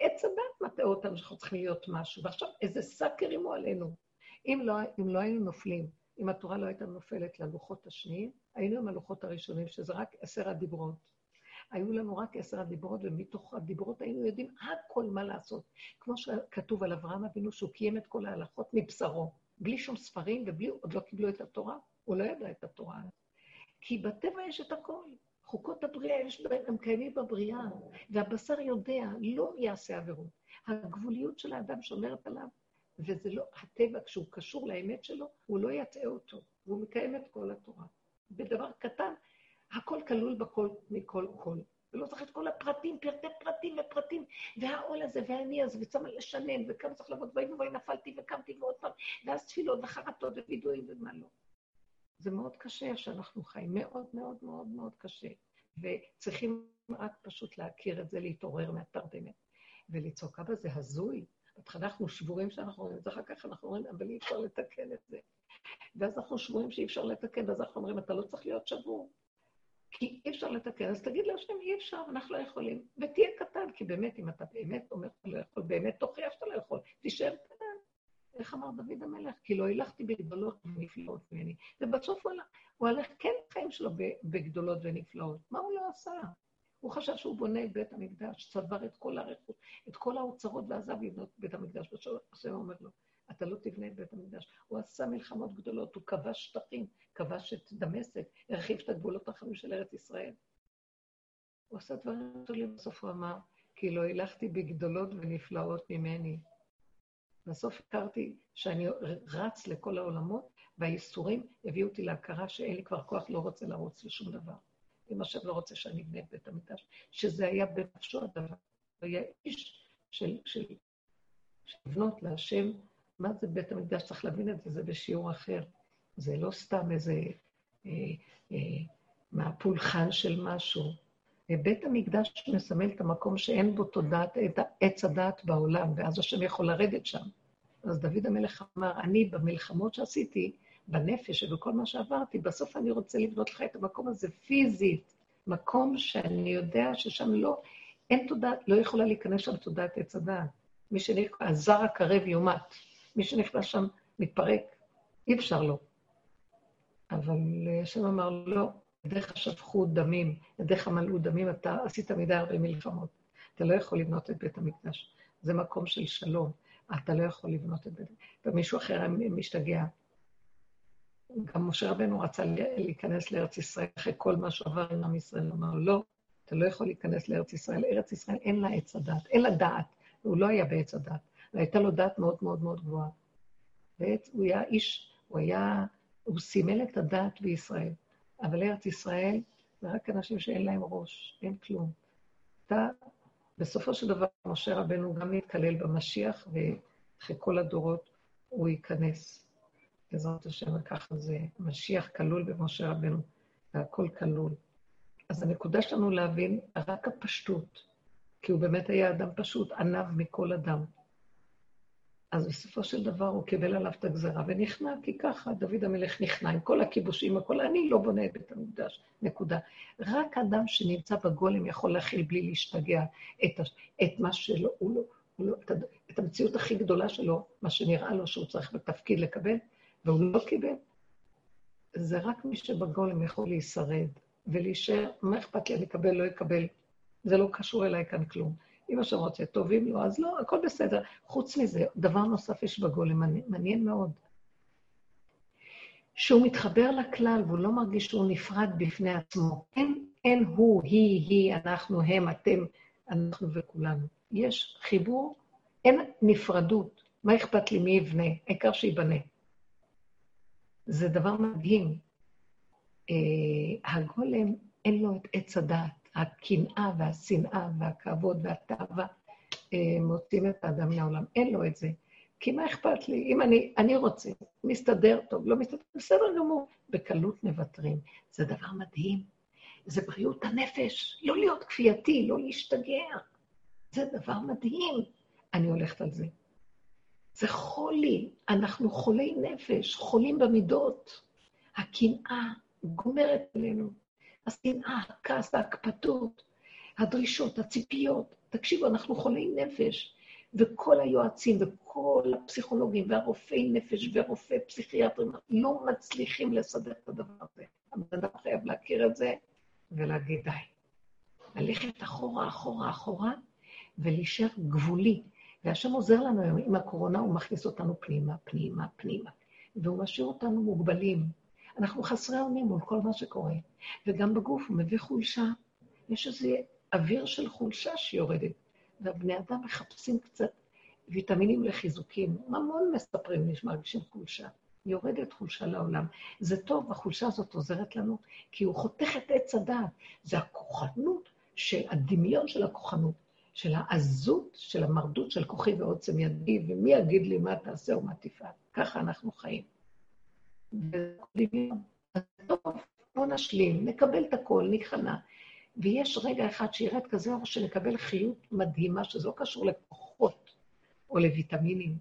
עץ הדת מטעה אותנו שאנחנו צריכים להיות משהו, ועכשיו איזה שק הרימו עלינו. אם לא, אם לא היינו נופלים, אם התורה לא הייתה נופלת ללוחות השניים, היינו עם הלוחות הראשונים, שזה רק עשר הדיברות. היו לנו רק עשר הדיברות, ומתוך הדיברות היינו יודעים הכל מה לעשות. כמו שכתוב על אברהם אבינו, שהוא קיים את כל ההלכות מבשרו, בלי שום ספרים, ובלי, עוד לא קיבלו את התורה, הוא לא ידע את התורה. כי בטבע יש את הכל. חוקות הבריאה, יש בהם, הם קיימים בבריאה, והבשר יודע, לא יעשה עבירות. הגבוליות של האדם שומרת עליו, וזה לא, הטבע, כשהוא קשור לאמת שלו, הוא לא יטעה אותו, והוא מקיים את כל התורה. בדבר קטן, הכל כלול בכל, מכל כל. ולא צריך את כל הפרטים, פרטי פרטים ופרטים, והעול הזה, ואני אז, וצריך לשנן, וכמה צריך לעבוד, ואי ואי נפלתי וקמתי ועוד פעם, ואז תפילות וחרטות ווידויים ומה לא. זה מאוד קשה שאנחנו חיים, מאוד מאוד מאוד מאוד קשה. וצריכים רק פשוט להכיר את זה, להתעורר מהתרדמת, ולצעוק, אבא, זה הזוי. בהתחלה אנחנו שבורים שאנחנו אומרים את זה, אחר כך אנחנו אומרים, אבל אי אפשר לתקן את זה. ואז אנחנו שבורים שאי אפשר לתקן, ואז אנחנו אומרים, אתה לא צריך להיות שבור. כי אי אפשר לתקן, אז תגיד להשם, אי אפשר, אנחנו לא יכולים. ותהיה קטן, כי באמת, אם אתה באמת אומר שאתה לא יכול, באמת תוכיח שאתה לא יכול, תישאר קטן. איך אמר דוד המלך? כי לא הילכתי בגדולות ונפלאות ממני. ובסוף הוא הלך, הוא הלך כן חיים שלו בגדולות ונפלאות. מה הוא לא עשה? הוא חשב שהוא בונה את בית המקדש, צבר את כל הרכוש, את כל האוצרות ועזב לבנות בית המקדש. השם אומר לו, אתה לא תבנה את בית המקדש. הוא עשה מלחמות גדולות, הוא כבש שטחים, כבש את דמשק, הרחיב את הגבולות החמים של ארץ ישראל. הוא עשה דברים גדולים, בסוף הוא אמר, כי לא הילכתי בגדולות ונפלאות ממני. בסוף הכרתי שאני רץ לכל העולמות, והייסורים הביאו אותי להכרה שאין לי כבר כוח, לא רוצה לרוץ לשום דבר. אם השם לא רוצה שאני אבנה את בית המקדש, שזה היה בנפשו הדבר. הוא היה איש של, של, של לבנות להשם, מה זה בית המקדש? צריך להבין את זה, זה בשיעור אחר. זה לא סתם איזה אה, אה, מהפולחן של משהו. בית המקדש מסמל את המקום שאין בו תודעת, את עץ הדעת בעולם, ואז השם יכול לרדת שם. אז דוד המלך אמר, אני במלחמות שעשיתי, בנפש ובכל מה שעברתי, בסוף אני רוצה לבנות לך את המקום הזה פיזית, מקום שאני יודע ששם לא, אין תודעת, לא יכולה להיכנס שם תודעת עץ הדעת. מי שנכנס, הזר הקרב יומת. מי שנכנס שם מתפרק, אי אפשר לו. אבל השם אמר, לא, ידיך שפכו דמים, ידיך מלאו דמים, אתה עשית מדי הרבה מלחמות. אתה לא יכול לבנות את בית המקדש. זה מקום של שלום. אתה לא יכול לבנות את בית המקדש. ומישהו אחר משתגע. גם משה רבנו רצה להיכנס לארץ ישראל אחרי כל מה שעבר עם עם ישראל, אמר לא, אתה לא יכול להיכנס לארץ ישראל. ארץ ישראל אין לה עץ הדת, אין לה דעת, והוא לא היה בעץ הדת, והייתה לו דעת מאוד מאוד מאוד גבוהה. והוא היה איש, הוא היה, הוא סימל את הדת בישראל. אבל ארץ ישראל זה רק אנשים שאין להם ראש, אין כלום. אתה, בסופו של דבר, משה רבנו גם מתקלל במשיח, ואחרי כל הדורות הוא ייכנס. בעזרת השם, וככה זה, משיח כלול במשה רבנו, והכל כלול. אז הנקודה שלנו להבין רק הפשטות, כי הוא באמת היה אדם פשוט, עניו מכל אדם. אז בסופו של דבר הוא קיבל עליו את הגזרה ונכנע, כי ככה דוד המלך נכנע עם כל הכיבושים, הכל, אני לא בונה את בית המקדש, נקודה. רק אדם שנמצא בגולם יכול להכיל בלי להשתגע את, את מה שלא, הוא לא, הוא לא, את, את המציאות הכי גדולה שלו, מה שנראה לו שהוא צריך בתפקיד לקבל, והוא לא קיבל. זה רק מי שבגולם יכול להישרד ולהישאר, מה אכפת לי, אני אקבל, לא אקבל, זה לא קשור אליי כאן כלום. אם השם רוצה טוב, אם לא, אז לא, הכל בסדר. חוץ מזה, דבר נוסף יש בגולם, מעניין מאוד. שהוא מתחבר לכלל והוא לא מרגיש שהוא נפרד בפני עצמו. אין, אין הוא, היא, היא, אנחנו, הם, אתם, אנחנו וכולנו. יש חיבור, אין נפרדות. מה אכפת לי מי יבנה? העיקר שייבנה. זה דבר מדהים. אה, הגולם, אין לו את עץ הדעת. הקנאה והשנאה והכבוד והתאווה אה, מוצאים את האדם מהעולם. אין לו את זה. כי מה אכפת לי? אם אני, אני רוצה, מסתדר טוב, לא מסתדר, בסדר גמור. בקלות מוותרים. זה דבר מדהים. זה בריאות הנפש. לא להיות כפייתי, לא להשתגע. זה דבר מדהים. אני הולכת על זה. זה חולי. אנחנו חולי נפש, חולים במידות. הקנאה גומרת עלינו. השנאה, הכעס, ההקפדות, הדרישות, הציפיות. תקשיבו, אנחנו חולי נפש, וכל היועצים וכל הפסיכולוגים והרופאי נפש ורופאי פסיכיאטרים לא מצליחים לסדר את הדבר הזה. הבן אדם חייב להכיר את זה ולהגיד די. ללכת אחורה, אחורה, אחורה, ולהישאר גבולי. והשם עוזר לנו היום, עם הקורונה הוא מכניס אותנו פנימה, פנימה, פנימה. והוא משאיר אותנו מוגבלים. אנחנו חסרי אונים מול כל מה שקורה. וגם בגוף הוא מביא חולשה. יש איזה אוויר של חולשה שיורדת. והבני אדם מחפשים קצת ויטמינים לחיזוקים. המון מספרים לי שמרגישים חולשה. יורדת חולשה לעולם. זה טוב, החולשה הזאת עוזרת לנו, כי הוא חותך את עץ הדעת. זה הכוחנות של הדמיון של הכוחנות, של העזות, של המרדות של כוחי ועוצם ידי, ומי יגיד לי מה תעשה ומה תפעל. ככה אנחנו חיים. טוב, בואו נשלים, נקבל את הכל, נכנע. ויש רגע אחד שירד כזה אור שנקבל חיות מדהימה, שזה לא קשור לכוחות או לויטמינים.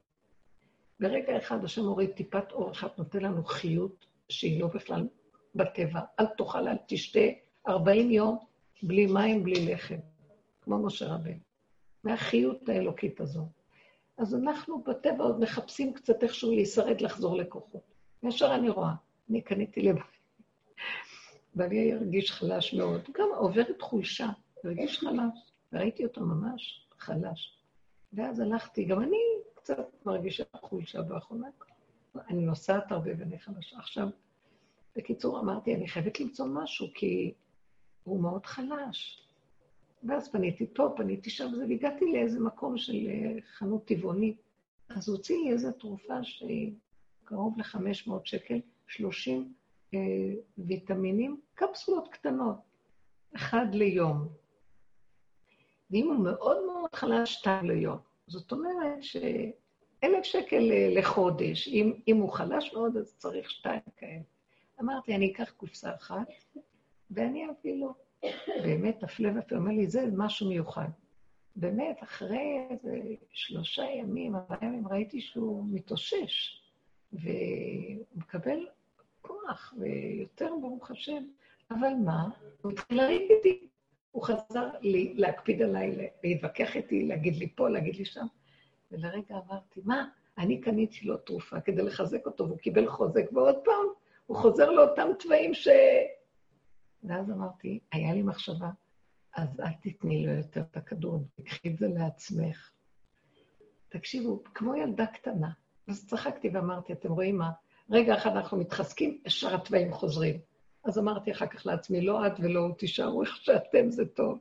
ברגע אחד השם מוריד טיפת אור אחת, נותן לנו חיות שהיא לא בכלל בטבע. אל תאכל, אל תשתה 40 יום בלי מים, בלי לחם, כמו משה רבנו. מהחיות האלוקית הזו. אז אנחנו בטבע עוד מחפשים קצת איכשהו להישרד, לחזור לכוחות. ישר אני רואה, אני קניתי לבית. בעלי הרגיש חלש מאוד, גם עוברת חולשה, הרגיש חלש, וראיתי אותו ממש חלש. ואז הלכתי, גם אני קצת מרגישה חולשה באחרונה. אני נוסעת הרבה ואני חלשה. עכשיו, בקיצור, אמרתי, אני חייבת למצוא משהו, כי הוא מאוד חלש. ואז פניתי פה, פניתי שם, והגעתי לאיזה מקום של אה, חנות טבעונית. אז הוציא לי איזו תרופה שהיא קרוב ל-500 שקל, 30 אה, ויטמינים, קפסולות קטנות, אחד ליום. ואם הוא מאוד מאוד חלש, שתיים ליום. זאת אומרת שאלף שקל אה, לחודש, אם, אם הוא חלש מאוד, אז צריך שתיים כאלה. אמרתי, אני אקח קופסה אחת, ואני אביא לו. באמת, הפלא ופלא, אומר לי, זה משהו מיוחד. באמת, אחרי איזה שלושה ימים, ארבעה ימים, ראיתי שהוא מתאושש. והוא מקבל כוח, ויותר ברוך השם. אבל מה? הוא התחיל לריב איתי. הוא חזר לי, להקפיד עליי, להתווכח איתי, להגיד לי פה, להגיד לי שם. ולרגע אמרתי, מה? אני קניתי לו תרופה כדי לחזק אותו, והוא קיבל חוזק, ועוד פעם, הוא חוזר לאותם תוואים ש... ואז אמרתי, היה לי מחשבה, אז אל תתני לו יותר את הכדור, תקחי את זה לעצמך. תקשיבו, כמו ילדה קטנה, אז צחקתי ואמרתי, אתם רואים מה? רגע אחד אנחנו מתחזקים, ישר התוואים חוזרים. אז אמרתי אחר כך לעצמי, לא את ולא הוא, תישארו איך שאתם, זה טוב.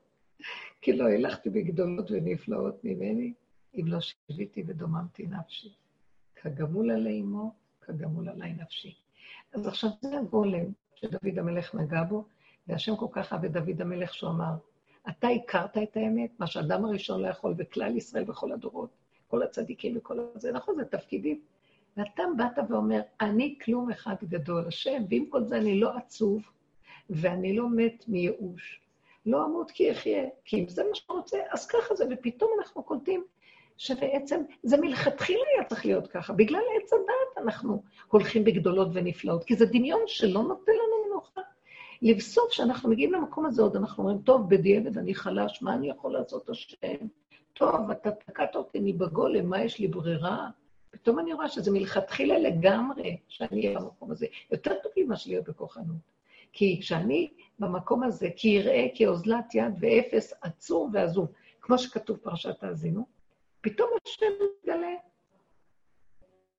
כי לא הלכתי בגדולות ונפלאות ממני, אם לא שיוויתי ודוממתי נפשי. כגמול עלי אמו, כגמול עלי נפשי. אז עכשיו זה הגולם שדוד המלך נגע בו, והשם כל כך אהב את דוד המלך שהוא אמר, אתה הכרת את האמת, מה שאדם הראשון לא יכול, וכלל ישראל בכל הדורות, כל הצדיקים וכל הזה, נכון, זה תפקידים. ואתה באת ואומר, אני כלום אחד גדול, השם, ועם כל זה אני לא עצוב, ואני לא מת מייאוש. לא אמות כי אחיה, כי אם זה מה שאתה רוצה, אז ככה זה, ופתאום אנחנו קולטים שבעצם זה מלכתחילה היה צריך להיות ככה. בגלל עץ הדעת אנחנו הולכים בגדולות ונפלאות, כי זה דמיון שלא נותן לנו מנוחה. לבסוף, כשאנחנו מגיעים למקום הזה, עוד אנחנו אומרים, טוב, בדיעבד אני חלש, מה אני יכול לעשות, השם? טוב, אתה תקעת אותי מבגולם, מה יש לי ברירה? פתאום אני רואה שזה מלכתחילה לגמרי, שאני אהיה במקום הזה. יותר טוב לי מה שלהיות בכוחנות. כי כשאני במקום הזה, כי יראה כאוזלת יד ואפס עצור ועזוב, כמו שכתוב פרשת האזינו, פתאום השם מתגלה.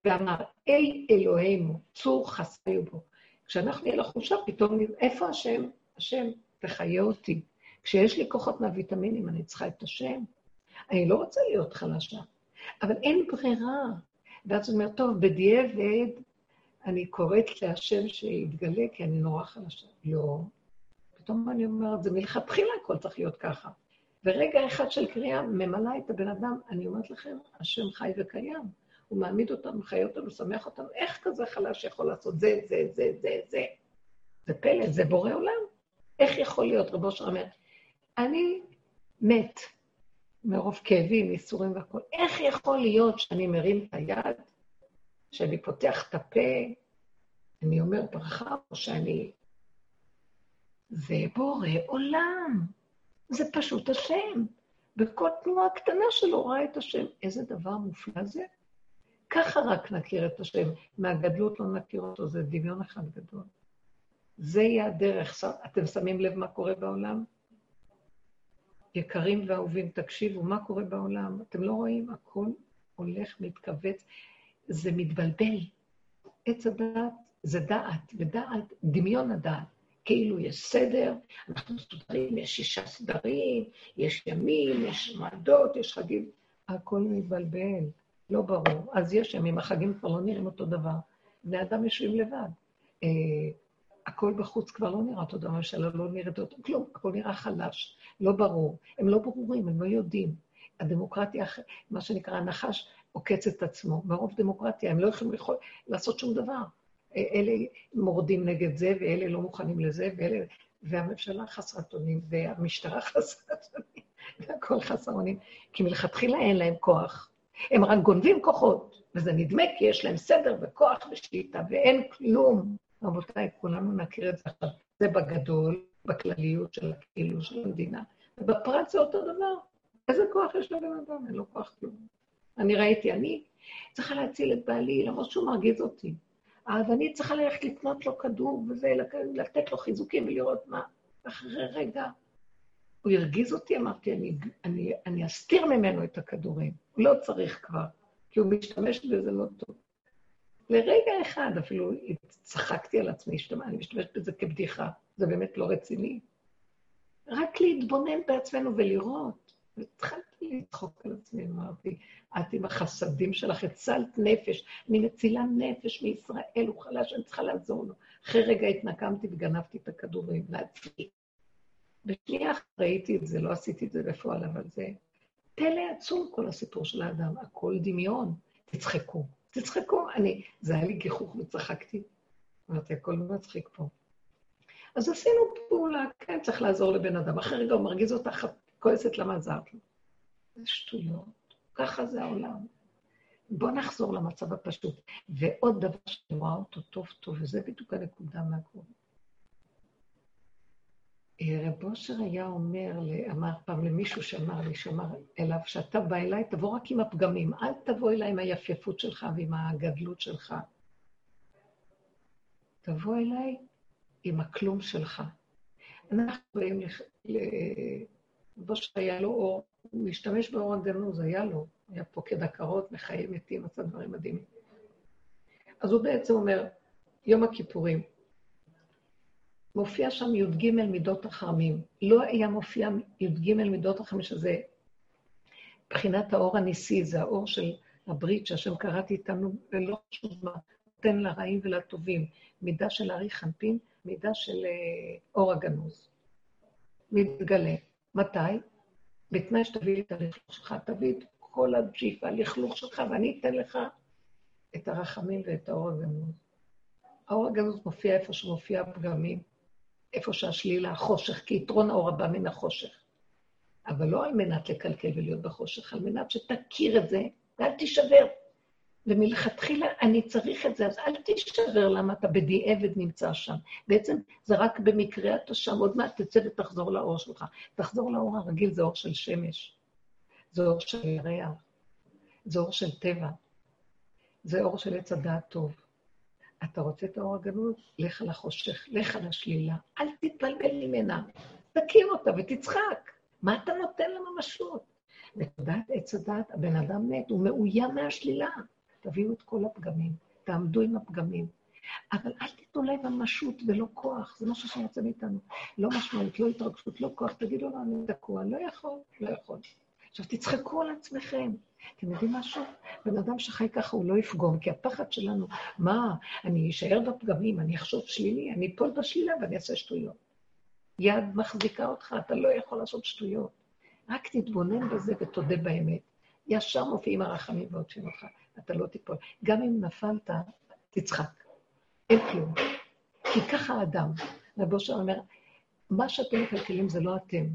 ואמר, אל אלוהינו, צור חסיו בו. כשאנחנו נהיה לחושה, פתאום, איפה השם? השם, תחיה אותי. כשיש לי כוחות מהוויטמינים, אני צריכה את השם. אני לא רוצה להיות חלשה, אבל אין ברירה. ואז הוא אומר, טוב, בדיעבד אני קוראת להשם שיתגלה, כי אני נורא חלשה. לא. פתאום אני אומרת, זה מלכתחילה הכל צריך להיות ככה. ורגע אחד של קריאה ממלא את הבן אדם, אני אומרת לכם, השם חי וקיים. הוא מעמיד אותנו, מחיה אותנו, שמח אותנו. איך כזה חלש יכול לעשות זה, זה, זה, זה, זה? זה פלא, זה בורא עולם. איך יכול להיות, רבו אומר, אני מת מרוב כאבים, ייסורים והכול. איך יכול להיות שאני מרים את היד, שאני פותח את הפה, אני אומר ברכה, או שאני... זה בורא עולם. זה פשוט השם. בכל תנועה קטנה שלו ראה את השם. איזה דבר מופלא זה. ככה רק נכיר את השם. מהגדלות לא נכיר אותו, זה דמיון אחד גדול. זה יהיה הדרך. אתם שמים לב מה קורה בעולם? יקרים ואהובים, תקשיבו, מה קורה בעולם? אתם לא רואים? הכל הולך, מתכווץ, זה מתבלבל. עץ הדעת זה דעת, ודעת, דמיון הדעת. כאילו יש סדר, אנחנו מסודרים, יש שישה סדרים, יש ימים, יש מעדות, יש חגים, הכל מתבלבל, לא ברור. אז יש ימים, החגים כבר לא נראים אותו דבר. בני אדם יושבים לבד. הכל בחוץ כבר לא נראה אותו דבר, הממשלה לא נראית אותו, כלום, הכל נראה חלש, לא ברור. הם לא ברורים, הם לא יודעים. הדמוקרטיה, מה שנקרא הנחש, עוקץ את עצמו. מרוב דמוקרטיה, הם לא יכולים יכול, לעשות שום דבר. אלה מורדים נגד זה, ואלה לא מוכנים לזה, ואלה... והממשלה חסרת אונים, והמשטרה חסרת אונים, והכל חסר אונים, כי מלכתחילה אין להם כוח. הם רק גונבים כוחות, וזה נדמה כי יש להם סדר וכוח ושליטה, ואין כלום. רבותיי, כולנו נכיר את זה עכשיו. זה בגדול, בכלליות של הכאילו של המדינה. ובפרט זה אותו דבר. איזה כוח יש לבן אדם? אין לו כוח כלום. אני ראיתי, אני צריכה להציל את בעלי, למרות שהוא מרגיז אותי. אז אני צריכה ללכת לקנות לו כדור וזה, לתת לו חיזוקים ולראות מה. אחרי רגע, הוא הרגיז אותי, אמרתי, אני, אני, אני אסתיר ממנו את הכדורים. לא צריך כבר, כי הוא משתמש בזה לא טוב. לרגע אחד אפילו צחקתי על עצמי, אני משתמשת בזה כבדיחה, זה באמת לא רציני. רק להתבונן בעצמנו ולראות. והתחלתי לצחוק על עצמי, אמרתי, את עם החסדים שלך, הצלת נפש, אני מצילה נפש מישראל, הוא חלש, אני צריכה לעזור לו. אחרי רגע התנקמתי וגנבתי את הכדורים לעצמי. בשנייה ראיתי את זה, לא עשיתי את זה בפועל, אבל זה פלא עצום כל הסיפור של האדם, הכל דמיון. תצחקו, תצחקו. אני, זה היה לי גיחוך וצחקתי. אמרתי, הכל מצחיק פה. אז עשינו פעולה, כן, צריך לעזור לבן אדם. אחרי רגע הוא מרגיז אותך, כועסת למה עזרת לו. זה שטויות. ככה זה העולם. בואו נחזור למצב הפשוט. ועוד דבר שאני רואה אותו טוב טוב, וזה בדיוק הנקודה מהכל. אה, רב אושר היה אומר, אמר פעם למישהו שאמר לי, שאמר אליו, שאתה בא אליי, תבוא רק עם הפגמים, אל תבוא אליי עם היפייפות שלך ועם הגדלות שלך. תבוא אליי עם הכלום שלך. אנחנו באים רב אושר היה לו אור, הוא השתמש באור הגנוז, היה לו, היה פוקד עקרות, מחיי מתים, עשה דברים מדהימים. אז הוא בעצם אומר, יום הכיפורים, מופיע שם י"ג מידות החרמים. לא היה מופיע י"ג מידות החרמים, שזה מבחינת האור הניסי, זה האור של הברית שהשם קראתי איתנו, ולא חשוב מה, נותן לרעים ולטובים. מידה של ארי חנפין, מידה של אה, אור הגנוז. מתגלה. מתי? בתנאי שתביא לי את הלכלוך שלך, תביא את כל הג'יפ, הלכלוך שלך, ואני אתן לך את הרחמים ואת האור הגנוז. האור הגנוז מופיע איפה שמופיע הפגמים, איפה שהשלילה, החושך, כי יתרון האור הבא מן החושך. אבל לא על מנת לקלקל ולהיות בחושך, על מנת שתכיר את זה, ואל תישבר. ומלכתחילה אני צריך את זה, אז אל תישבר למה אתה בדיעבד נמצא שם. בעצם זה רק במקרה אתה שם, עוד מעט תצא ותחזור לאור שלך. תחזור לאור הרגיל, זה אור של שמש, זה אור של ירח, זה אור של טבע, זה אור של עץ הדעת טוב. אתה רוצה את האור הגנוז? לך על החושך, לך על השלילה. אל תתבלבל ממנה. תכיר אותה ותצחק. מה אתה נותן לממשות? ותודעת עץ הדעת, הבן אדם מת, הוא מאוים מהשלילה. תביאו את כל הפגמים, תעמדו עם הפגמים. אבל אל תיתנו להם ממשות ולא כוח, זה משהו שרוצה מאיתנו. לא משמעות, לא התרגשות, לא כוח. תגידו לו, אני תקוע, לא יכול, לא יכול. עכשיו, תצחקו על עצמכם. אתם יודעים משהו? בן אדם שחי ככה הוא לא יפגום, כי הפחד שלנו, מה, אני אשאר בפגמים, אני אחשוב שלילי, אני אפול בשלילה ואני אעשה שטויות. יד מחזיקה אותך, אתה לא יכול לעשות שטויות. רק תתבונן בזה ותודה באמת. ישר מופיעים הרחמים ועוטפים אותך, אתה לא תיפול. גם אם נפלת, תצחק. אין כלום. כי ככה האדם. רב אושר אומר, מה שאתם מקלקלים זה לא אתם,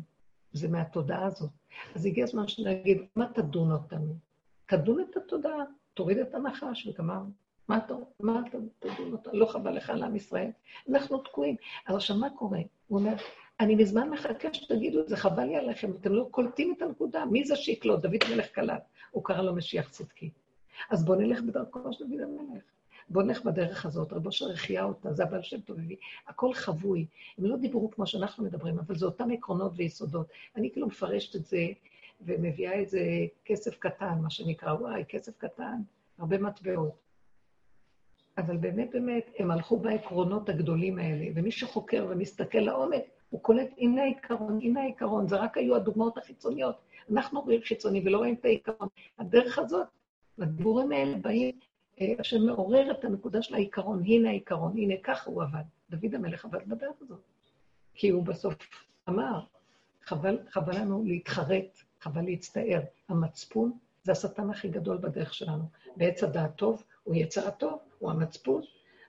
זה מהתודעה הזאת. אז הגיע הזמן שנגיד, מה תדון אותנו? תדון את התודעה, תוריד את הנחש וגמר. מה אתה, מה אתה תדון אותנו? לא חבל לך על עם ישראל. אנחנו תקועים. אז עכשיו, מה קורה? הוא אומר, אני מזמן מחכה שתגידו את זה, חבל לי עליכם, אתם לא קולטים את הנקודה. מי זה שיקלוט? דוד מלך קלט. הוא קרא לו משיח צדקי. אז בואו נלך בדרכו של דוד המלך. בואו נלך בדרך הזאת, רבו אשר החיה אותה, זה הבעל שם טוב. הכל חבוי. הם לא דיברו כמו שאנחנו מדברים, אבל זה אותם עקרונות ויסודות. אני כאילו מפרשת את זה ומביאה איזה כסף קטן, מה שנקרא, וואי, כסף קטן, הרבה מטבעות. אבל באמת באמת, הם הלכו בעקרונות הגדולים האלה, ומי שחוקר ומסתכל לעומק, הוא קולט, הנה העיקרון, הנה העיקרון, זה רק היו הדוגמאות החיצוניות. אנחנו רואים חיצוני ולא רואים את העיקרון. הדרך הזאת, הדיבורים האלה באים, אה, שמעורר את הנקודה של העיקרון, הנה העיקרון, הנה ככה הוא עבד. דוד המלך עבד בדרך הזאת. כי הוא בסוף אמר, חבל, חבל לנו להתחרט, חבל להצטער. המצפון זה השטן הכי גדול בדרך שלנו. בעץ הדעת טוב הוא יצר הטוב, הוא המצפון.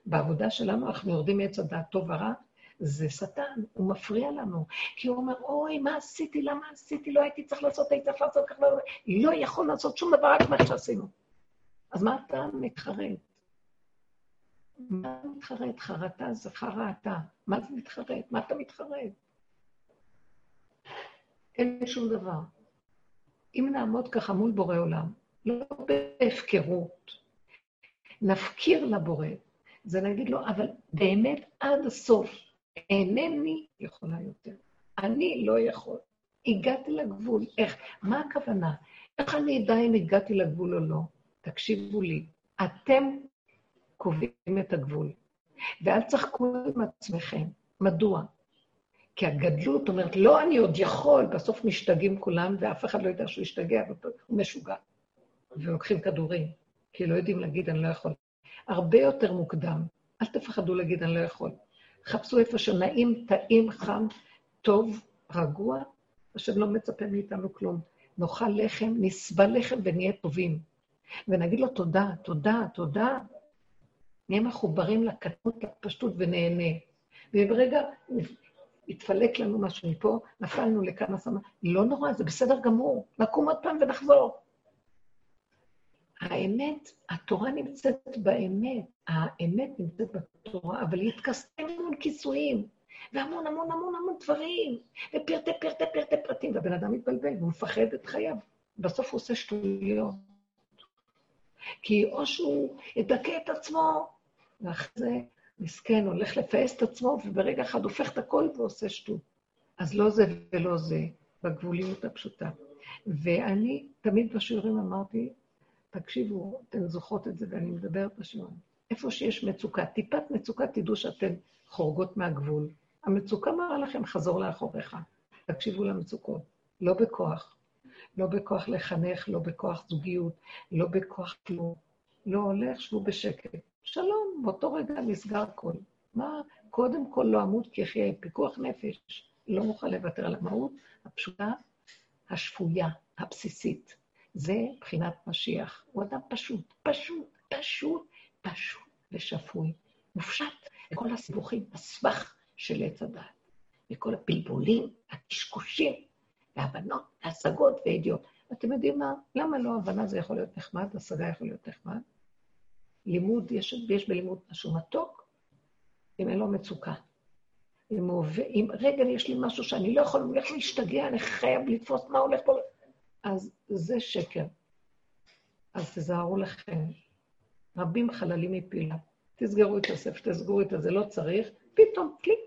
בעבודה שלנו אנחנו יורדים מעץ הדעת טוב ורע, זה שטן, הוא מפריע לנו. כי הוא אומר, אוי, מה עשיתי, למה עשיתי, לא הייתי צריך לעשות, הייתי צריך לעשות ככה, לא, לא יכול לעשות שום דבר, רק מה שעשינו. אז מה אתה מתחרט? מה אתה מתחרט? חרטה זה חרטה. מה זה מתחרט? מה אתה מתחרט? אין שום דבר. אם נעמוד ככה מול בורא עולם, לא בהפקרות, נפקיר לבורא, זה נגיד לו, אבל באמת עד הסוף, אינני יכולה יותר. אני לא יכול. הגעתי לגבול. איך? מה הכוונה? איך אני אדע אם הגעתי לגבול או לא? תקשיבו לי, אתם קובעים את הגבול. ואל תשחקו עם עצמכם. מדוע? כי הגדלות אומרת, לא, אני עוד יכול, בסוף משתגעים כולם, ואף אחד לא יודע שהוא השתגע, הוא משוגע. ולוקחים כדורים, כי לא יודעים להגיד, אני לא יכול. הרבה יותר מוקדם, אל תפחדו להגיד, אני לא יכול. חפשו איפה שנעים, טעים, חם, טוב, רגוע, השם לא מצפה מאיתנו כלום. נאכל לחם, נסבל לחם ונהיה טובים. ונגיד לו תודה, תודה, תודה. נהיה מחוברים לקטנות, לפשטות ונהנה. וברגע התפלק לנו משהו מפה, נפלנו לכמה שמה, לא נורא, זה בסדר גמור, נקום עוד פעם ונחזור. האמת, התורה נמצאת באמת, האמת נמצאת בתורה, אבל היא התכסתה המון כיסויים, והמון המון המון המון דברים, ופרטי פרטי פרטי פרטים, והבן אדם מתבלבל, והוא מפחד את חייו. בסוף הוא עושה שטויות. כי או שהוא ידכא את עצמו, ואחרי זה מסכן, הולך לפעס את עצמו, וברגע אחד הופך את הכל ועושה שטות. אז לא זה ולא זה, בגבוליות הפשוטה. ואני תמיד בשיעורים אמרתי, תקשיבו, אתן זוכרות את זה, ואני מדברת בשיעורים. איפה שיש מצוקה, טיפת מצוקה, תדעו שאתן חורגות מהגבול. המצוקה מראה לכם חזור לאחוריך. תקשיבו למצוקות, לא בכוח. לא בכוח לחנך, לא בכוח זוגיות, לא בכוח כלום. לא הולך, שבו בשקט. שלום, באותו רגע נסגר הכול. מה, קודם כל לא אמות כי יחיה פיקוח נפש, לא מוכן לוותר על המהות הפשוטה, השפויה, הבסיסית. זה מבחינת משיח. הוא אדם פשוט, פשוט, פשוט, פשוט ושפוי. מופשט לכל הסיבוכים, הסבך של עץ הדעת. וכל הפלפולים, הקשקושים, והבנות, והשגות וידיעות. אתם יודעים מה? למה לא הבנה זה יכול להיות נחמד, השגה יכול להיות נחמד? לימוד, יש, יש בלימוד משהו מתוק, אם אין לו מצוקה. אם, אם רגע יש לי משהו שאני לא יכול, אני הולך להשתגע, אני חייב לתפוס מה הולך פה. אז זה שקר. אז תזהרו לכם. רבים חללים מפילה. תסגרו את הספר, תסגרו את זה, לא צריך, פתאום קליק,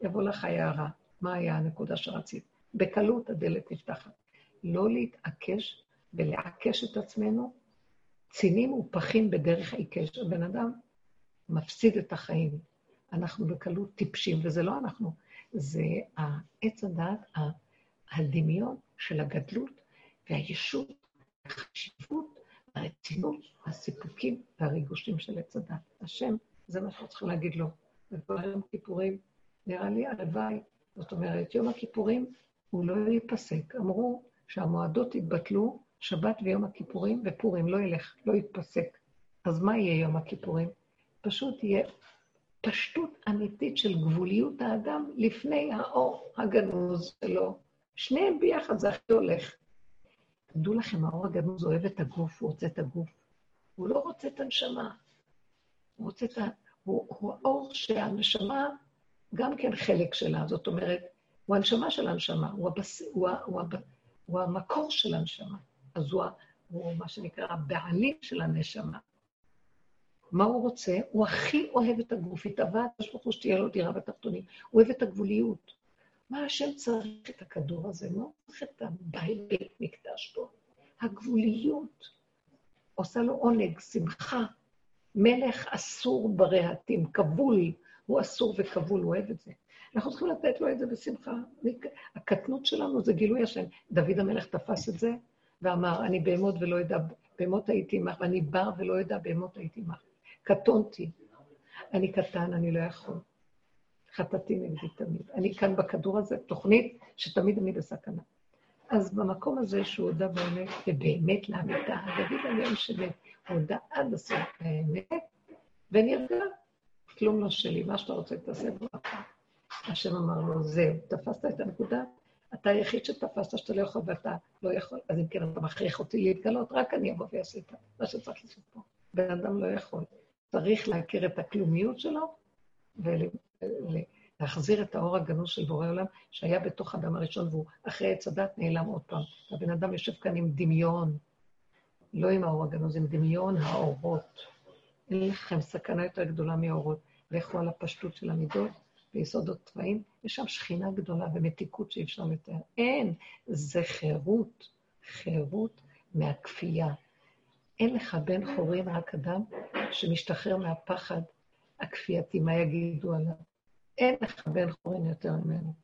יבוא לך הערה. מה היה הנקודה שרצית? בקלות הדלת נפתחת. לא להתעקש ולעקש את עצמנו. צינים ופחים בדרך עיקש. הבן אדם מפסיד את החיים. אנחנו בקלות טיפשים, וזה לא אנחנו, זה עץ הדעת, הדמיון של הגדלות והישות, החשיבות, הרצינות, הסיפוקים והריגושים של עץ הדת. השם, זה מה שאנחנו צריכים להגיד לו. יום כיפורים, נראה לי הלוואי. זאת אומרת, יום הכיפורים הוא לא ייפסק. אמרו שהמועדות יתבטלו, שבת ויום הכיפורים, ופורים לא ילך, לא יתפסק. אז מה יהיה יום הכיפורים? פשוט יהיה פשטות אמיתית של גבוליות האדם לפני האור הגנוז שלו. שניהם ביחד זה הכי הולך. תדעו לכם, האור הגנוז אוהב את הגוף, הוא רוצה את הגוף. הוא לא רוצה את הנשמה. הוא רוצה את ה... הוא, הוא האור שהנשמה גם כן חלק שלה. זאת אומרת, הוא הנשמה של הנשמה, הוא, הבס... הוא, ה... הוא, ה... הוא המקור של הנשמה. אז הוא, ה... הוא מה שנקרא הבעלים של הנשמה. מה הוא רוצה? הוא הכי אוהב את הגוף, התאווה הקדוש ברוך הוא שתהיה לו דירה בתחתונים. הוא אוהב את הגבוליות. מה השם צריך את הכדור הזה? מה הוא צריך את הבית בית מקדש פה? הגבוליות. עושה לו עונג, שמחה. מלך אסור ברהטים, כבול, הוא אסור וכבול, הוא אוהב את זה. אנחנו צריכים לתת לו את זה בשמחה. הקטנות שלנו זה גילוי השם. דוד המלך תפס את זה ואמר, אני בהמות ולא יודע, בהמות הייתי עמך, ואני בר ולא יודע בהמות הייתי עמך. קטונתי. אני קטן, אני לא יכול. חטאתי נגדי תמיד. אני כאן בכדור הזה, תוכנית שתמיד אני בסכנה. אז במקום הזה שהוא הודה באמת, ובאמת לאמיתה, דוד היום הוא הודה עד הסוף באמת, ונרגע, כלום לא שלי, מה שאתה רוצה תעשה ברכה. השם אמר לו, זהו, תפסת את הנקודה, אתה היחיד שתפסת שאתה לא יכול ואתה לא יכול, אז אם כן אתה מכריח אותי להתגלות, רק אני אבוא ואעשה את מה שצריך לעשות פה. בן אדם לא יכול. צריך להכיר את הכלומיות שלו ולהחזיר את האור הגנוז של בורא עולם, שהיה בתוך אדם הראשון, והוא אחרי עץ הדת נעלם עוד פעם. הבן אדם יושב כאן עם דמיון, לא עם האור הגנוז, עם דמיון האורות. אין לכם סכנה יותר גדולה מהאורות. לכו על הפשטות של המידות ויסודות צבעים, יש שם שכינה גדולה ומתיקות שאי אפשר לתאר. אין, זה חירות, חירות מהכפייה. אין לך בן חורין רק אדם שמשתחרר מהפחד הכפייתי, מה יגידו עליו. אין לך בן חורין יותר ממנו.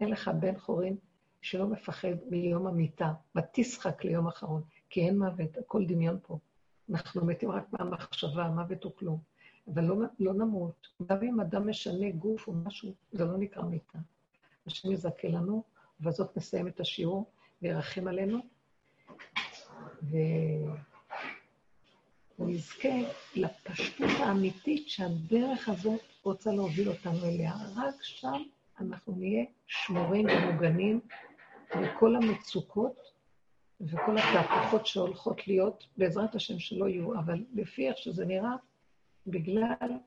אין לך בן חורין שלא מפחד מיום המיטה, ותשחק ליום אחרון, כי אין מוות, הכל דמיון פה. אנחנו מתים רק מהמחשבה, מוות הוא כלום. אבל לא, לא נמות. גם אם אדם משנה גוף או משהו, זה לא נקרא מיטה. השם יזכה לנו, ובזאת נסיים את השיעור וירחם עלינו. ונזכה לפשטות האמיתית שהדרך הזאת רוצה להוביל אותנו אליה. רק שם אנחנו נהיה שמורים ומוגנים מכל המצוקות וכל התהפוכות שהולכות להיות, בעזרת השם שלא יהיו, אבל לפי איך שזה נראה, בגלל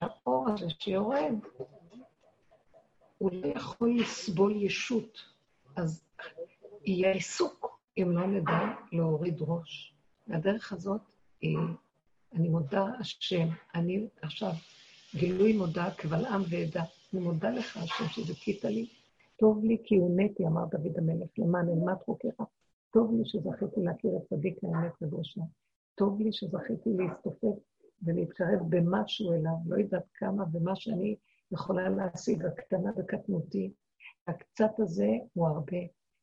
האור הזה שיורד, הוא לא יכול לסבול ישות. אז יהיה עיסוק אם לא נדע להוריד ראש. והדרך הזאת אני מודה, השם, אני עכשיו גילוי מודה קבל עם ועדה. אני מודה לך, השם, שזכית לי. טוב לי כי הונאתי, אמר דוד המלך, למען אלמד חוקיך. טוב לי שזכיתי להכיר את צדיק האמת ובראשה. טוב לי שזכיתי להסתופף ולהתקרב במשהו אליו, לא יודעת כמה, ומה שאני יכולה להשיג, הקטנה בקטנותי. הקצת הזה הוא הרבה.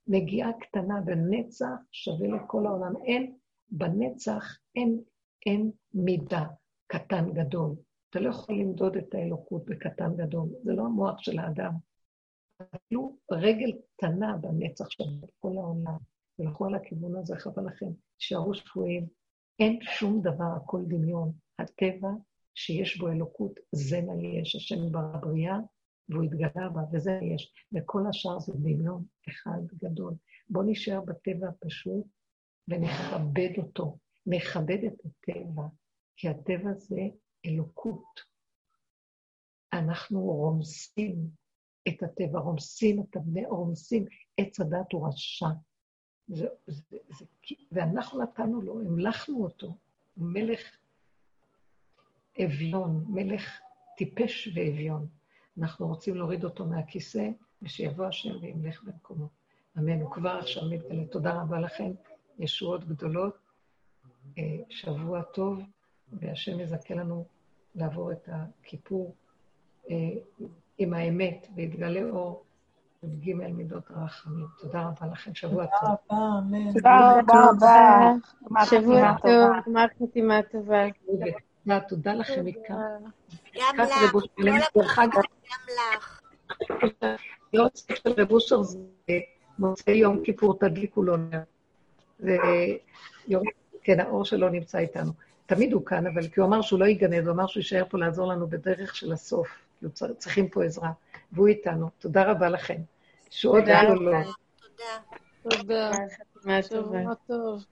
נגיעה קטנה בנצח שווה לכל העולם. אין בנצח אין, אין מידה קטן גדול. אתה לא יכול למדוד את האלוקות בקטן גדול, זה לא המוח של האדם. אפילו רגל קטנה בנצח של כל העולם, ולכו על הכיוון הזה, חבל לכם, תישארו שפויים. אין שום דבר, הכל דמיון. הטבע שיש בו אלוקות, זה מה יש. השם ברא בריאה, והוא התגלה בה, וזה יש. וכל השאר זה דמיון אחד גדול. בואו נשאר בטבע הפשוט ונכבד אותו. נכבד את הטבע, כי הטבע זה אלוקות. אנחנו רומסים את הטבע, רומסים את הבני, רומסים עץ הדת הוא רשע. ואנחנו נתנו לו, המלכנו אותו, מלך אביון, מלך טיפש ואביון. אנחנו רוצים להוריד אותו מהכיסא, ושיבוא השם וימלך במקומו. אמן. הוא כבר עכשיו מתגלה. תודה רבה לכם, ישועות גדולות, אה, שבוע טוב, והשם יזכה לנו לעבור את הכיפור אה, עם האמת, ויתגלה אור י"ג מידות הרחמים. תודה רבה לכם, שבוע טוב. תודה רבה. שבוע טוב, גמר חתימה טובה. תודה לכם מכאן. גם לך, כל גם לך. יועץ של רב אושר זה מוצאי יום כיפור, תדליקו לו נר. כן, האור שלו נמצא איתנו. תמיד הוא כאן, אבל כי הוא אמר שהוא לא יגנד, הוא אמר שהוא יישאר פה לעזור לנו בדרך של הסוף. צריכים פה עזרה, והוא איתנו. תודה רבה לכם. שעוד תודה. תודה. תודה. שבוע טוב.